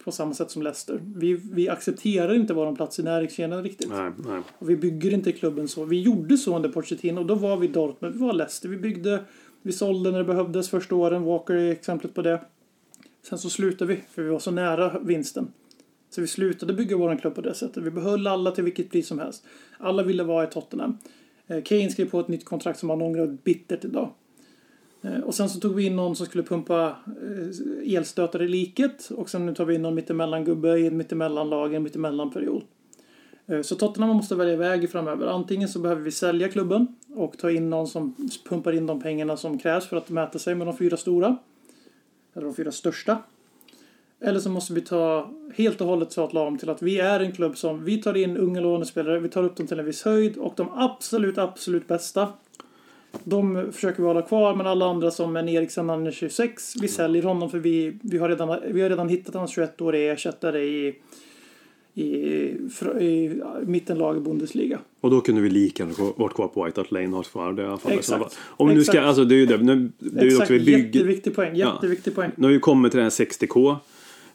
på samma sätt som Leicester. Vi, vi accepterar inte vår plats i näringskedjan riktigt. nej, nej. Och vi bygger inte klubben så. Vi gjorde så under Pochettino och då var vi Dortmund, vi var Leicester. Vi byggde, vi sålde när det behövdes första åren. Walker är exemplet på det. Sen så slutade vi, för vi var så nära vinsten. Så vi slutade bygga vår klubb på det sättet. Vi behöll alla till vilket pris som helst. Alla ville vara i Tottenham. Eh, Kane skrev på ett nytt kontrakt som han ångrar bittert idag. Eh, och sen så tog vi in någon som skulle pumpa eh, elstötar i liket. Och sen nu tar vi in någon mittemellangubbe i en mittemellanlag, en mittemellanperiod. Eh, så Tottenham måste välja väg framöver. Antingen så behöver vi sälja klubben och ta in någon som pumpar in de pengarna som krävs för att mäta sig med de fyra stora. Eller de fyra största. Eller så måste vi ta helt och hållet sadla om till att vi är en klubb som vi tar in unga lånespelare, vi tar upp dem till en viss höjd och de absolut, absolut bästa de försöker vi hålla kvar, men alla andra som en Eriksen, han är 26, vi säljer honom för vi, vi, har, redan, vi har redan hittat hans 21-åriga ersättare i, i, i mittenlag i Bundesliga. Och då kunde vi lika gärna varit kvar på White Hart Lane och ha kvar det i alla fall. Exakt. Om nu ska, alltså det är ju det, nu, det är ju Exakt, också vi bygger, jätteviktig poäng. Jätteviktig poäng. Nu har vi kommit till den här 60k.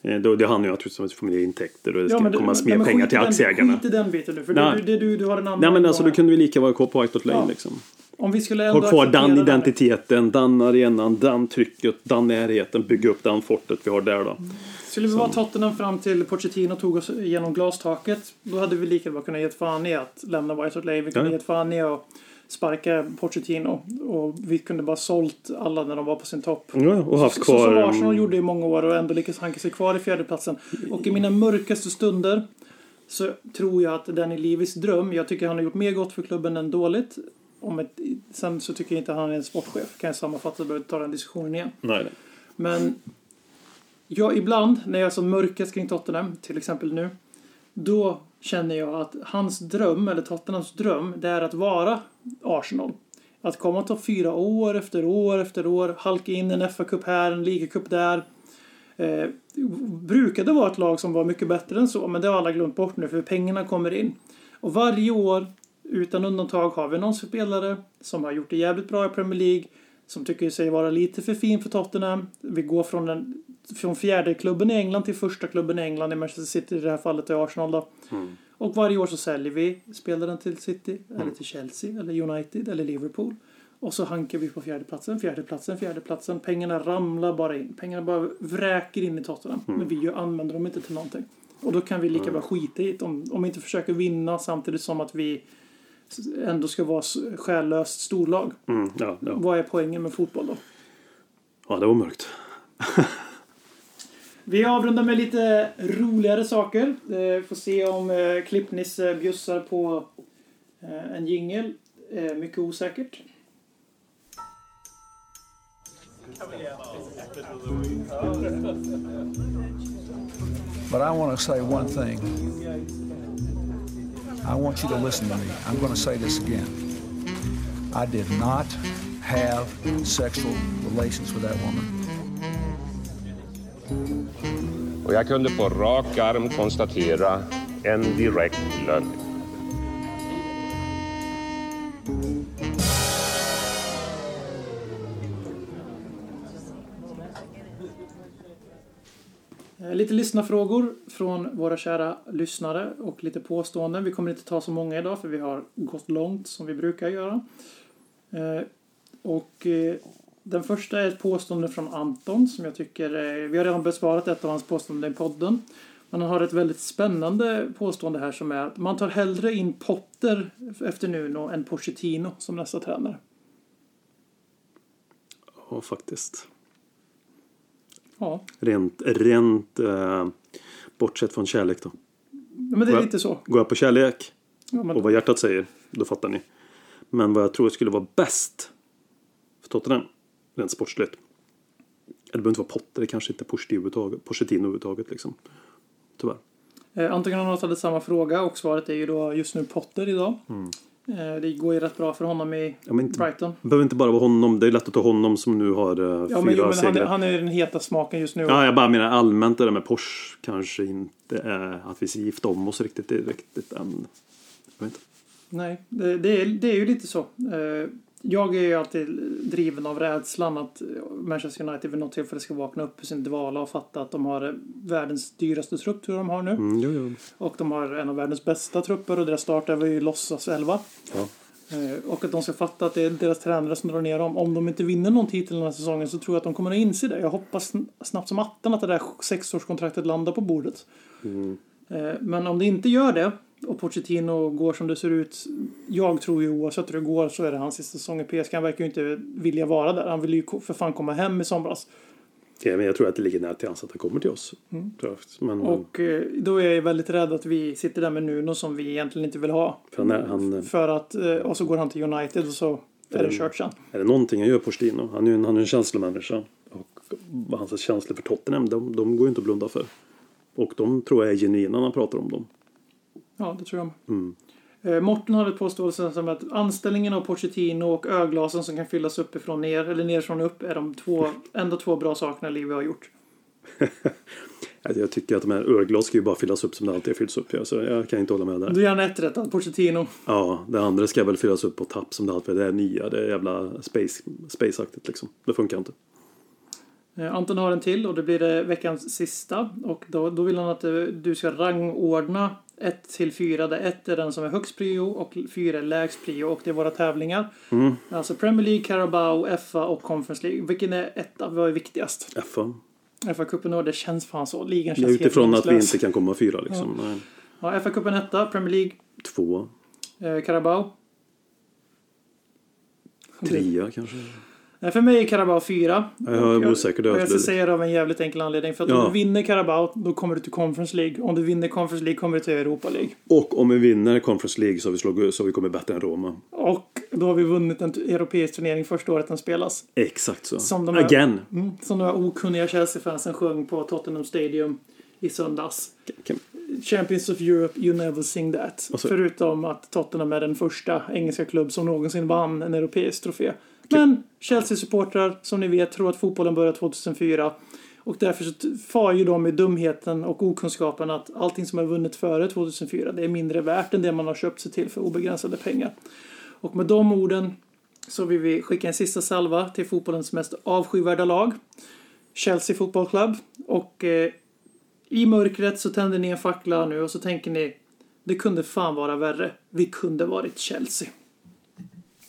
Eh, Då, det handlar ju naturligtvis om att få mer intäkter och det ska men det- komma mer pengar skit till den- aktieägarna. Skit i den biten nu, för Nej. det, det, du, du har en annan... Nej men alltså då kunde vi lika vara kvar på White Hart Lane Ja. liksom. Om vi skulle ändå Ha kvar den identiteten, den arenan, den trycket, den närheten, bygga upp den fortet vi har där då. Skulle vi vara Tottenham fram till Pochettino tog oss genom glastaket, då hade vi lika bra kunnat ge fan i att lämna White Hart Lane. Vi kunde Ja. ge fan i att sparka Pochettino. Och vi kunde bara sålt alla när de var på sin topp. Ja, och haft Så, kvar... så som Arsenal gjorde i många år och ändå lyckades hanka sig kvar i fjärdeplatsen. Och i mina mörkaste stunder så tror jag att Danny Levis dröm, jag tycker han har gjort mer gott för klubben än dåligt. Om ett, sen så tycker jag inte han är en sportchef, kan jag sammanfatta, behöver inte ta den diskussionen igen. Nej, nej. Men ja, ibland när jag är som mörkast kring Tottenham, till exempel nu, då känner jag att hans dröm, eller Tottenhams dröm, det är att vara Arsenal. Att komma topp fyra år efter år efter år, halka in en FA-cup här, en ligacup där. Eh, brukade vara ett lag som var mycket bättre än så, men det har alla glömt bort nu för pengarna kommer in. Och varje år, utan undantag, har vi någon spelare som har gjort det jävligt bra i Premier League, som tycker sig vara lite för fin för Tottenham. Vi går från, den, från fjärde klubben i England till första klubben i England, i Manchester City i det här fallet, är Arsenal då. Och varje år så säljer vi spelaren till City, eller till Chelsea, eller United, eller Liverpool. Och så hankar vi på fjärdeplatsen, fjärdeplatsen, fjärdeplatsen. Pengarna ramlar bara in. Pengarna bara vräker in i Tottenham. Men vi ju använder dem inte till någonting. Och då kan vi lika bra skita i det. Om, om vi inte försöker vinna samtidigt som att vi ändå ska vara s- själlöst storlag. Mm, ja, ja. Vad är poängen med fotboll då? ja, det var mörkt. Vi avrundar med lite roligare saker. Eh, får se om eh, Klippnisse bjussar på eh, en jingel. Eh, mycket osäkert. But I want to say one thing. I want you to listen to me. I'm going to say this again. I did not have sexual relations with that woman. Och jag kunde på rak arm konstatera en direkt lögn. Eh, lite lyssnarfrågor från våra kära lyssnare och lite påståenden. Vi kommer inte ta så många idag för vi har gått långt som vi brukar göra. Eh, och eh, den första är ett påstående från Anton som jag tycker, vi har redan besvarat ett av hans påståenden i podden. Men han har ett väldigt spännande påstående här som är att man tar hellre in Potter efter Nuno än Pochettino som nästa tränare. Ja, faktiskt. Ja, Rent, rent eh, bortsett från kärlek då. men det är Ja. lite så. Går jag på kärlek Ja, men, och vad hjärtat säger, då fattar ni. Men vad jag tror skulle vara bäst för Tottenham, rent sportsligt. Det behöver inte vara Potter, det kanske inte är Pochettino överhuvudtaget, liksom. Tyvärr. eh, Anton Granath hade samma fråga och svaret är ju då just nu Potter idag. Eh, det går ju rätt bra för honom i. Ja, inte, Brighton. det behöver inte bara vara honom, det är lätt att ta honom som nu har eh, Ja, fyra men, jo, men han, segrar. är- han är den heta smaken just nu. Ja, jag bara menar allmänt det där med Porsche kanske inte är att vi ska gifta om oss riktigt, riktigt än. Jag vet inte. Nej, det, det, är, det är ju lite så. Eh, Jag är ju alltid driven av rädslan att Manchester United vid något tillfälle ska vakna upp ur sin dvala och fatta att de har världens dyraste trupp, tror jag de har nu. Mm, jo, jo. Och de har en av världens bästa trupper och deras start är ju låtsas elva. Ja. Eh, Och att de ska fatta att det är deras tränare som drar ner dem. Om de inte vinner någon titel den här säsongen så tror jag att de kommer att inse det. Jag hoppas sn- snabbt som attan att det där sexårskontraktet landar på bordet. Eh, Men om det inte gör det och Pochettino går som det ser ut. Jag tror ju oavsett hur det går så är det hans sista säsong i PSG. Han verkar ju inte vilja vara där. Han vill ju för fan komma hem i somras. Ja, men jag tror att det ligger nära till hans att han kommer till oss. Jag. Men, Och eh, då är jag väldigt rädd att vi sitter där med Nuno som vi egentligen inte vill ha. för han är, han, För att, eh, och så går han till United och så är det kört sen. är det någonting han gör Pochettino, han är ju en, han är en känslomänniska. Och hans känslor för Tottenham, de, de går ju inte att blunda för. Och de tror jag är genuina när han pratar om dem. Ja, det tror jag. Mm. Eh, Morten hade ett påstående som att anställningen av Pochettino och öglasen som kan fyllas uppifrån ner eller nerifrån upp är de två, enda två bra sakerna Livi har gjort. Alltså, Jag tycker att de här ölglas ska ju bara fyllas upp som det alltid fylls upp. Ja, så jag kan inte hålla med där. Du gör ett rätt Pochettino. Ja, det andra ska väl fyllas upp på tapp som det alltid är. Det är nya, det är jävla space, spaceaktigt liksom. Det funkar inte. Eh, Anton har en till och det blir veckans sista. Och då, då vill han att eh, du ska rangordna 1 till 4 där 1 är den som är högst prio och 4 är lägst prio och det är våra tävlingar. Mm. Alltså Premier League, Carabao, FA och Conference League. Vilken är etta? Vad är viktigast? FA. FA-cupen det känns fan så. Ligan Ja, känns helt utifrån att vi inte kan komma fyra liksom. Nej. Ja, FA-cupen etta, Premier League, Två, eh, Carabao. trea kanske. Nej, för mig är Carabao fyra. Jag är osäker, och jag ska säga det av en jävligt enkel anledning. För att Ja. om du vinner Carabao, då kommer du till Conference League. Om du vinner Conference League kommer du till Europa League. Och om vi vinner Conference League så har vi, slagit, så har vi kommit bättre än Roma. Och då har vi vunnit en europeisk turnering första året den spelas. Exakt så. Som de är- Again. Mm, som de här okunniga Chelsea-fansen sjöng på Tottenham Stadium i söndags. Kan- Champions of Europe, you never sing that. Och så- Förutom att Tottenham är den första engelska klubb som någonsin vann en europeisk trofé. Men Chelsea-supportrar, som ni vet, tror att fotbollen började 2004. Och därför så far ju de med dumheten och okunskapen att allting som är vunnet före 2004, det är mindre värt än det man har köpt sig till för obegränsade pengar. Och med de orden så vill vi skicka en sista salva till fotbollens mest avskyvärda lag. Chelsea Football Club. Och eh, i mörkret så tänder ni en fackla nu och så tänker ni det kunde fan vara värre. Vi kunde varit Chelsea.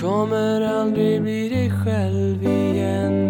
kommer aldrig bli dig själv igen.